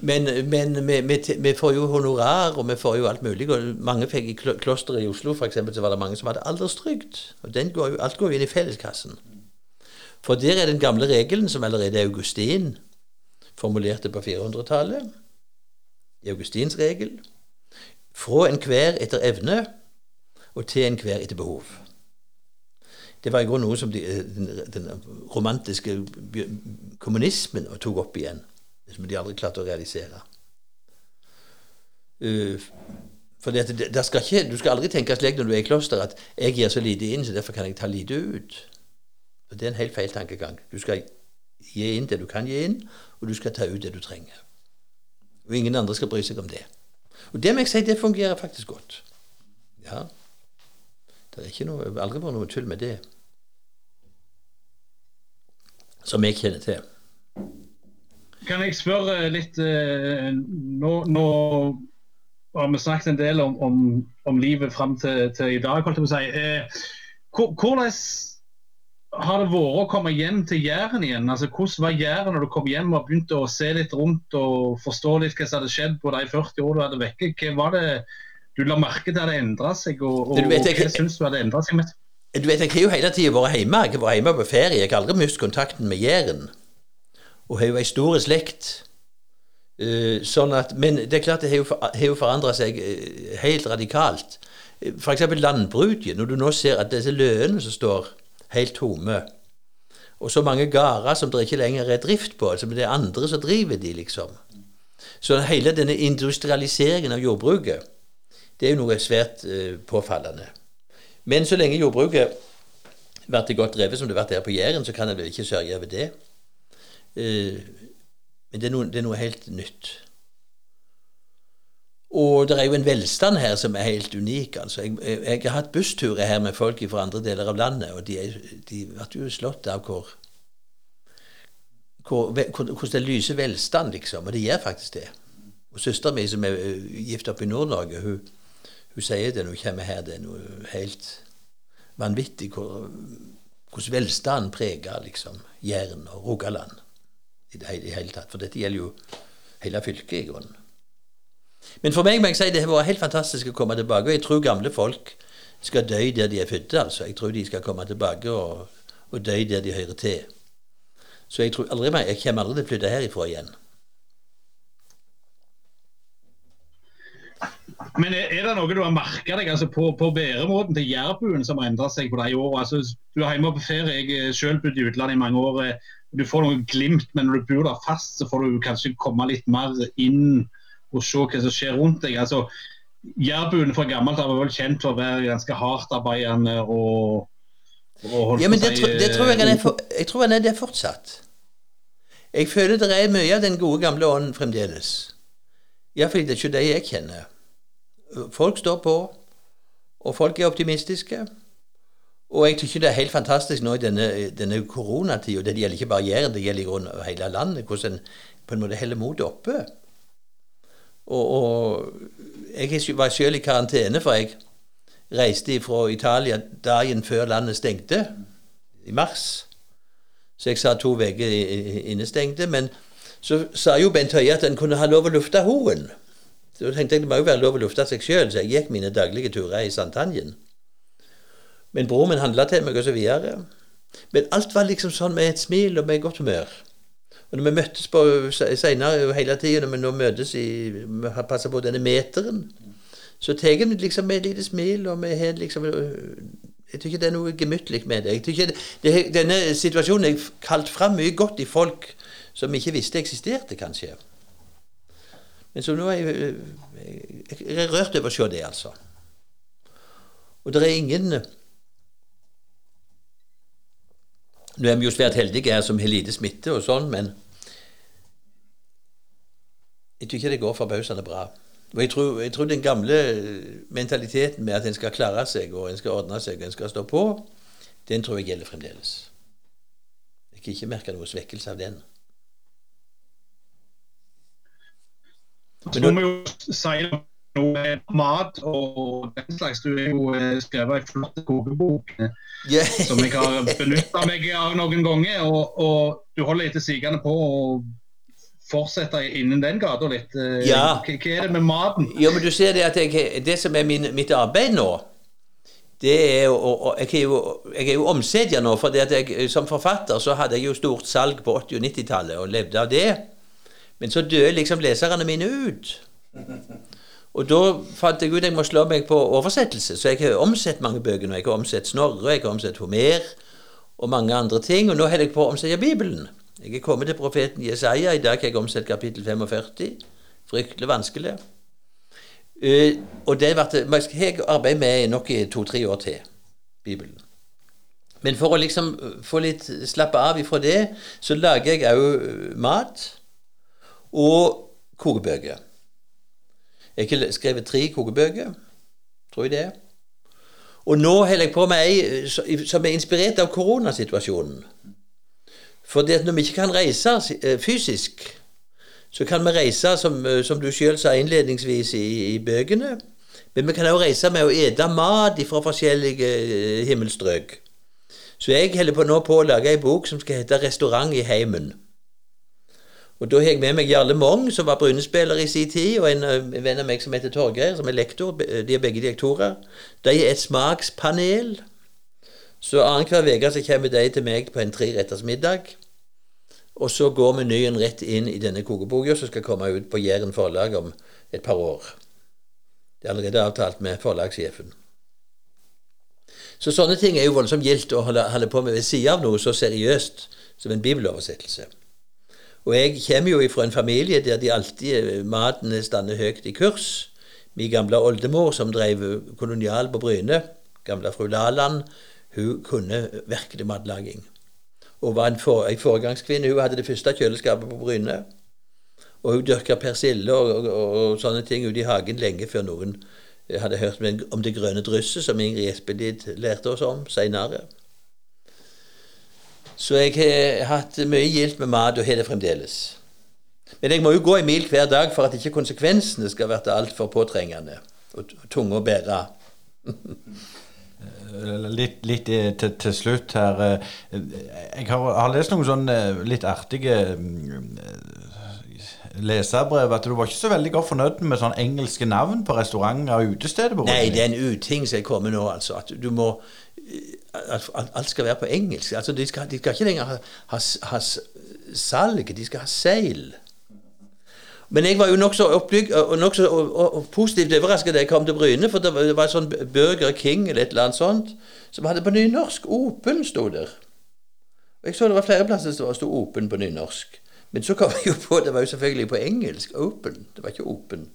Men, men vi, vi, vi, får jo honorar, og vi får jo alt mulig. og mange fikk I klosteret i Oslo for eksempel, så var det mange som hadde alderstrygd. og går jo, Alt går jo inn i felleskassen. For der er den gamle regelen, som allerede Augustin formulerte på 400-tallet. i Augustins regel. Fra enhver etter evne og til enhver etter behov. Det var i grunnen noe som de, den, den, romantiske kommunismen tok opp igjen, som de aldri klarte å realisere. Uh, for det, det skal ikke, Du skal aldri tenke slik når du er i kloster at 'jeg gir så lite inn, så derfor kan jeg ta lite ut'. For Det er en helt feil tankegang. Du skal gi inn det du kan gi inn, og du skal ta ut det du trenger. Og ingen andre skal bry seg om det. Og det må jeg si, det fungerer faktisk godt. Ja. Det er ikke noe, aldri vært noe tull med det. Som jeg kjenner til. Kan jeg spørre litt eh, Nå, nå har vi snakket en del om, om, om livet fram til, til, i dag. holdt jeg på å si. Eh, hvordan har det vært å komme hjem til Jæren igjen? Altså, hvordan var Jæren når du kom hjem og begynte å se litt rundt og forstå litt hva som hadde skjedd på de 40 år du hadde vekke? Hva var det du la merke til hadde endra seg, og, og, vet, jeg, hva syns du hadde endra seg med? Du vet, Jeg har jo hele tida vært hjemme. Jeg har vært hjemme på ferie. Jeg har aldri mistet kontakten med Jæren. Og har jo ei stor slekt. Uh, sånn at, men det er klart det har jo, for, forandra seg uh, helt radikalt. Uh, F.eks. landbruket. Når du nå ser at disse løene som står helt tomme. Og så mange gårder som det ikke lenger er drift på. Altså, det er andre som driver de, liksom. Så hele denne industrialiseringen av jordbruket, det er jo noe svært påfallende. Men så lenge jordbruket blir godt drevet som det har vært her på Jæren, så kan en vel ikke sørge over det. Uh, men det er, noe, det er noe helt nytt. Og det er jo en velstand her som er helt unik. altså. Jeg, jeg har hatt bussturer her med folk fra andre deler av landet, og de, er, de ble jo slått av hvor, hvor, det lyser velstand, liksom. Og det gjør faktisk det. Og søstera mi, som er gift oppe i Nord-Norge, hun, hun, sier det når hun kommer her, det er noe helt vanvittig hvordan velstanden preger liksom, Jæren og Rogaland i det hele tatt. For dette gjelder jo hele fylket, i grunnen. Men for meg må jeg si det har vært helt fantastisk å komme tilbake. Og jeg tror gamle folk skal dø der de er født. altså. Jeg tror de skal komme tilbake og, og dø der de hører til. Så jeg tror aldri jeg kommer aldri til å flytte herifra igjen. Men er det noe du har merka deg altså på, på væremåten til jærbuen som har endra seg på de åra? Altså, du er hjemme på ferie, jeg selv bodd i utlandet i mange år. Eh, du får noe glimt, men når du bor der fast, så får du kanskje komme litt mer inn og se hva som skjer rundt deg. altså Jærbuen fra gammelt av er vel kjent for å være ganske hardtarbeidende og, og Ja, men det, tro, det, tror jeg han er, for, jeg tror han er det fortsatt. Jeg føler det er mye av den gode, gamle ånden fremdeles. Iallfall det er ikke de jeg kjenner. Folk står på, og folk er optimistiske. Og jeg syns det er helt fantastisk nå i denne, denne koronatida. Det gjelder ikke bare Jæren, det gjelder i grunnen hele landet. Hvordan en på en måte holder motet oppe. Og, og jeg var selv i karantene, for jeg reiste fra Italia dagen før landet stengte, i mars. Så jeg sa to uker innestengte. Men så sa jo Bent Høie at en kunne ha lov å lufte hoen. Så tenkte jeg det må jo være lov å lufte seg sjøl, så jeg gikk mine daglige turer i Santanjen. Men broren min handla til meg, og så videre. Men alt var liksom sånn med et smil og med godt humør. Og når vi møttes på seinere hele tida, når vi nå møtes i vi har passet på denne meteren, så tar vi liksom med et lite smil, og vi har liksom Jeg tror ikke det er noe gemyttlig med det. Jeg ikke det, Denne situasjonen er kalt fram mye godt i folk som ikke visste eksisterte, kanskje. Men så nå er jeg, jeg er rørt over å se det, altså. Og det er ingen Nå er vi jo svært heldige her som har lite smitte og sånn, men jeg tror ikke det går forbausende bra. Og jeg tror, jeg tror, den gamle mentaliteten med at en skal klare seg, og en skal ordne seg, og en skal stå på, den tror jeg gjelder fremdeles. Jeg kan ikke merke noe svekkelse av den. Så må vi jo si noe mat og den slags. Du har jo eh, skrevet ei flott kokebok yeah. som jeg har benytta meg av noen ganger. Og, og du holder etter sigende på å fortsette innen den gata litt. Eh, ja. Hva, er det med maten? Jo, men du ser Det at jeg, det som er min, mitt arbeid nå det er jo, jeg, er jo, jeg er jo omsedjer nå, for jeg, som forfatter så hadde jeg jo stort salg på 80- og 90-tallet og levde av det. Men så døde liksom leserne mine ut. Og da fant jeg ut at jeg må slå meg på oversettelse, så jeg har omsett mange bøker. Jeg har omsett Snorre, jeg har omsett Homer og mange andre ting, og nå holder jeg på å omsette Bibelen. Jeg er kommet til profeten Jesaja. I dag har jeg omsett kapittel 45. Fryktelig vanskelig. Eh, og det har jeg arbeidet med nok i to-tre år til, Bibelen. Men for å liksom få litt slappe av ifra det, så lager jeg òg mat og kokebøker. Jeg har skrevet tre kokebøker, tror jeg det. er. Og nå holder jeg på med ei som er inspirert av koronasituasjonen. For når vi ikke kan reise eh, fysisk, så kan vi reise, som, eh, som du sjøl sa innledningsvis i, i, bøkene. Men vi kan også reise med å ete mat fra forskjellige eh, himmelstrøk. Så jeg holder på nå på å lage ei bok som skal hete 'Restaurant i heimen'. Og Da har jeg med meg Jarle Mong, som var Bryne-spiller i sin tid, og en, en, venn av meg som heter Torgeir, som er lektor. De er begge direktorer. De er et smakspanel. Så annenhver uke kommer de til meg på en treretters middag. Og så går menyen rett inn i denne kokeboka, som skal komme ut på Jæren forlag om et par år. Det er allerede avtalt med forlagssjefen. Så sånne ting er jo voldsomt gildt å holde, holde på med ved siden av noe så seriøst som en bibeloversettelse. Og jeg kommer jo fra en familie der de alltid maten stander høyt i kurs. Min gamle oldemor, som drev kolonial på Bryne, gamle fru Laland, hun kunne virkelig matlaging. Og var en, for, en foregangskvinne. Hun hadde det første kjøleskapet på Bryne. Og hun dyrka persille og, og, og, sånne ting ute i hagen lenge før noen hadde hørt om det grønne drysset, som Ingrid Espelid lærte oss om seinere. Så jeg har hatt mye gildt med mat, og har det fremdeles. Men jeg må jo gå en mil hver dag for at ikke konsekvensene skal bli altfor påtrengende og tunge å bære. litt, litt eh, til, til, slutt her. Eh, jeg har, har lest noen sånne eh, litt artige leserbrev at du var ikke så veldig godt fornøyd med sånn engelske navn på restauranter og utesteder? Nei, det er en uting som er kommet nå, altså. At du må alt skal være på engelsk. Altså, de, skal, de skal ikke lenger ha, ha, ha salg, de skal ha seil. Men jeg var jo nokså og, nok og, og, positivt overrasket da jeg kom til Bryne, for det var, det var sånn Burger King eller et eller annet sånt som hadde på nynorsk. Open sto der. Og Jeg så det var flere plasser som sto Open på nynorsk. Men så kom jeg jo på det var jo selvfølgelig på engelsk. Open. Det var ikke Open.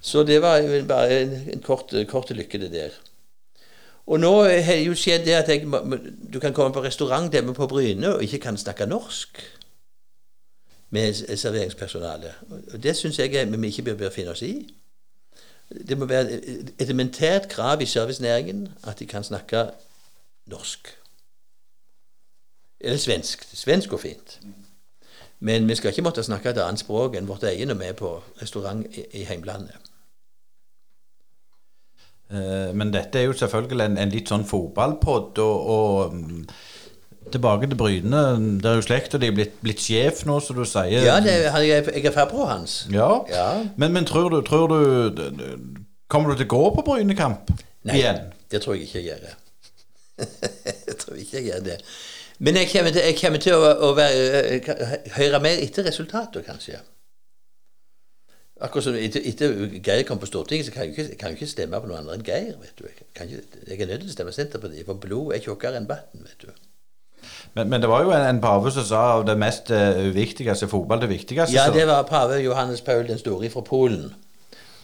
Så det var jo bare en, en kort, kort lykke, det der. Og nå har det jo skjedd det at jeg, du kan komme på restaurant der på Bryne og ikke kan snakke norsk med serveringspersonalet. Og Det syns jeg vi ikke bør finne oss i. Det må være et elementært krav i servicenæringen at de kan snakke norsk. Eller svensk. Svensk går fint. Men vi skal ikke måtte snakke et annet språk enn vårt eget når vi er på restaurant i, i heimlandet. Eh, men dette er jo selvfølgelig en, en litt sånn fotballpod, og, og mm, tilbake til Bryne. Det er jo slekt, og de er blitt, blitt sjef nå, som du sier. Ja, det, jeg, jeg er farbror hans. Ja, ja. Men, men, tror, du, tror du Kommer du til å gå på Brynekamp Nei, igjen? det tror jeg ikke jeg gjør. jeg tror ikke jeg gjør det. Men jeg kommer til, jeg kommer til å, å være, eh, høre mer etter resultatet, kanskje. Akkurat som etter, etter Geir kom på Stortinget, så kan jeg, ikke, kan jeg ikke stemme på noen andre enn Geir. vet du. Jeg, ikke, jeg er nødt til å stemme Senterpartiet, for blod er tjukkere enn vann. vet du. Men, men, det var jo en, en pave som sa av det mest uh, uviktigste fotball det viktigste. Ja, det var pave Johannes Paul den store fra Polen.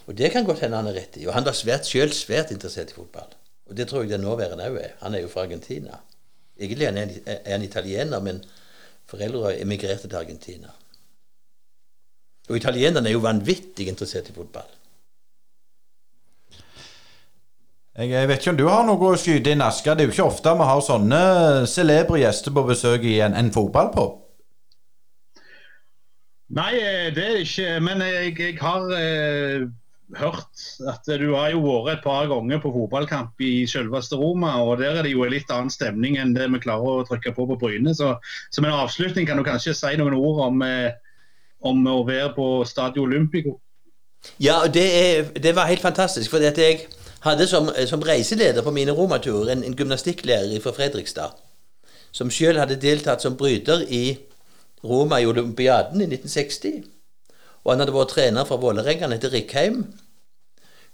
Og det kan godt hende han er rett i. Og han var svært, selv svært interessert i fotball. Og det tror jeg den nåværende òg er. Han er jo fra Argentina. Egentlig er han, er han italiener, men foreldre emigrerte til Argentina. Og italienerne er jo vanvittig interessert i fotball. Jeg vet ikke om du har noe å skyte inn, Asker. Det er jo ikke ofte vi har sånne celebre gjester på besøk i en, en fotballpub. Nei, eh, det er det ikke. Men jeg, jeg har eh, hørt at du har jo vært et par ganger på fotballkamp i selveste Roma. og Der er det jo en litt annen stemning enn det vi klarer å trykke på på Bryne. Så som en avslutning kan du kanskje si noen ord om eh, om å være på Stadio Olympico. Ja, det, er, det var helt fantastisk. For jeg hadde som, som reiseleder på mine romaturer en, en gymnastikklærer fra Fredrikstad. Som sjøl hadde deltatt som bryter i Roma i olympiaden i 1960. Og han hadde vært trener for Vålerenga, han heter Rikheim.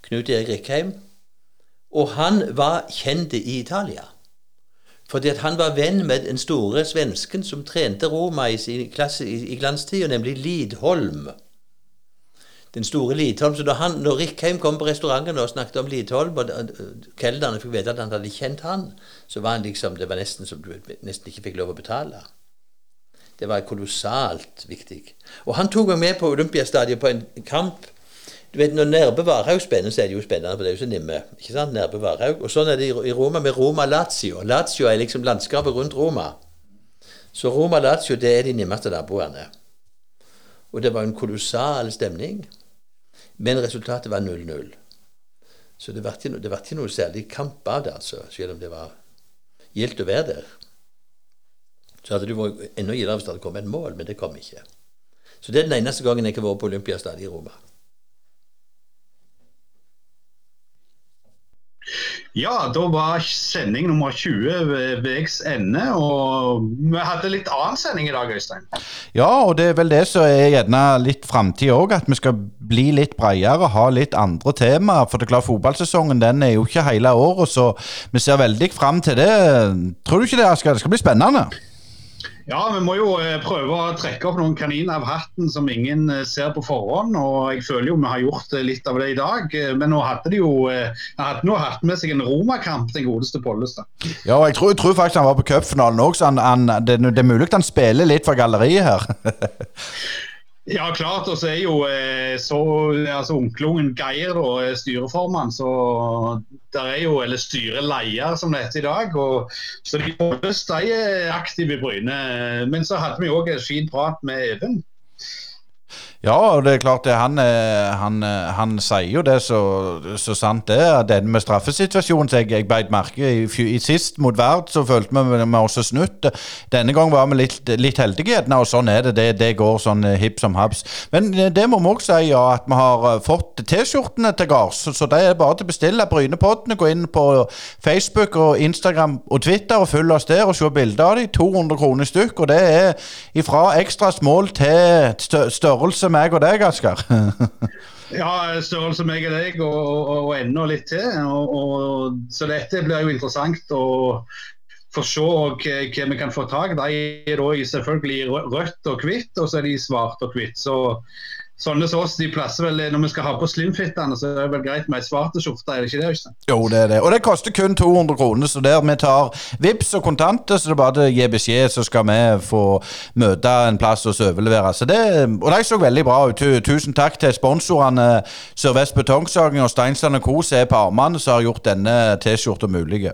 Knut Erik Rikheim. Og han var kjent i Italia. Fordi at han var venn med den store svensken som trente Roma i, sin klasse, i, i glanstida, nemlig Lidholm. Den store Lidholm. Så da han, når Rikheim kom på restauranten og snakket om Lidholm, og kelnerne fikk vite at han hadde kjent han, så var han liksom, det var nesten som du nesten ikke fikk lov å betale. Det var kolossalt viktig. Og han tok meg med på Olympiastadion på en kamp. Du vet, Når Nærbø Varhaug spenner, så er det jo spennende, for det er jo så nimme. ikke sant, Nærbø Varhaug. Og sånn er det i Roma med Roma Lazio. Lazio er liksom landskapet rundt Roma. Så Roma Lazio det er de nimmeste naboene. Og det var en kolossal stemning. Men resultatet var 0-0. Så det ble ikke, ikke noe særlig kamp av det, altså, selv om det var gildt å være der. Så hadde det vært enda gildere hvis det hadde kommet et mål, men det kom ikke. Så det er den eneste gangen jeg har vært på Olympiastadion i Roma. Ja, da var sending nummer 20 ved veis ende. Og vi hadde litt annen sending i dag, Øystein. Ja, og det er vel det som er gjerne litt framtid òg. At vi skal bli litt bredere, ha litt andre temaer. For det er klart fotballsesongen den er jo ikke hele året, så vi ser veldig fram til det. Tror du ikke det, Asker? Det skal bli spennende? Ja, vi må jo eh, prøve å trekke opp noen kaniner av hatten som ingen eh, ser på forhånd. og Jeg føler jo vi har gjort eh, litt av det i dag. Men nå hadde de jo hadde nå hatt med seg en romakamp, den godeste Pollestad. Ja, og jeg tror, jeg tror, faktisk han var på cupfinalen òg, så han, han, det, det, er mulig han spiller litt for galleriet her. Ja, klart. Og så er jo eh, så, altså, onkelungen Geir da, styreformann. Så der er jo, eller styreleder som det heter i dag. Og, så de, de er aktive i Bryne. Men så hadde vi òg en fin prat med Even. Ja, og det er klart det, han, eh, han, eh, han sier jo det så, så sant det. Den med straffesituasjonen som jeg, jeg beit merke i, i, sist mot Verd, så følte vi med oss snutt. Denne gang var vi litt, litt heldige, og sånn er det. Det, det går sånn eh, hipp som haps. Men det må vi òg si, ja, at vi har fått T-skjortene til gards. Så, så, det er bare til å bestille Brynepoddene. Gå inn på Facebook og Instagram og Twitter og følg oss der og se bilder av dem. 200 kroner stykk. Og det er ifra ekstra smål til størrelse meg og deg, Asker. ja, størrelse meg og deg, og, og, og enda litt til. Og, så dette blir jo interessant å få se hva, vi kan få tak i. De er selvfølgelig rødt og hvitt, og så er de svart og hvitt. Så sånne som oss, de plasser vel Når vi skal ha på slimfittene, så er det vel greit med ei svart skjorte, er det ikke det? Øystein? Jo, det er det. Og det koster kun 200 kroner, så der vi tar VIPs og kontanter, så det er bare å gi beskjed, så skal vi få møte en plass og overlevere. Så det, og de så veldig bra ut. Tusen takk til sponsorene Sør-Vest Betongsaging og Steinsland Co. som er på armene, som har gjort denne T-skjorta mulig.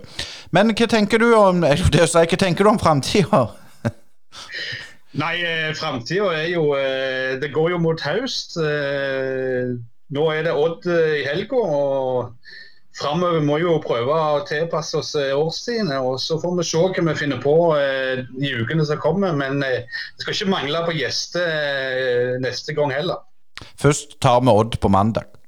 Men hva tenker du om, det hva tenker du om framtida? Nei, eh, framtida er jo eh, Det går jo mot høst. Eh, nå er det Odd i helga. Og framover må jo prøve å tilpasse oss årstidene. Og så får vi se hva vi finner på i ukene som kommer. Men det skal ikke mangle på gjester neste gang heller. Først tar vi Odd på mandag.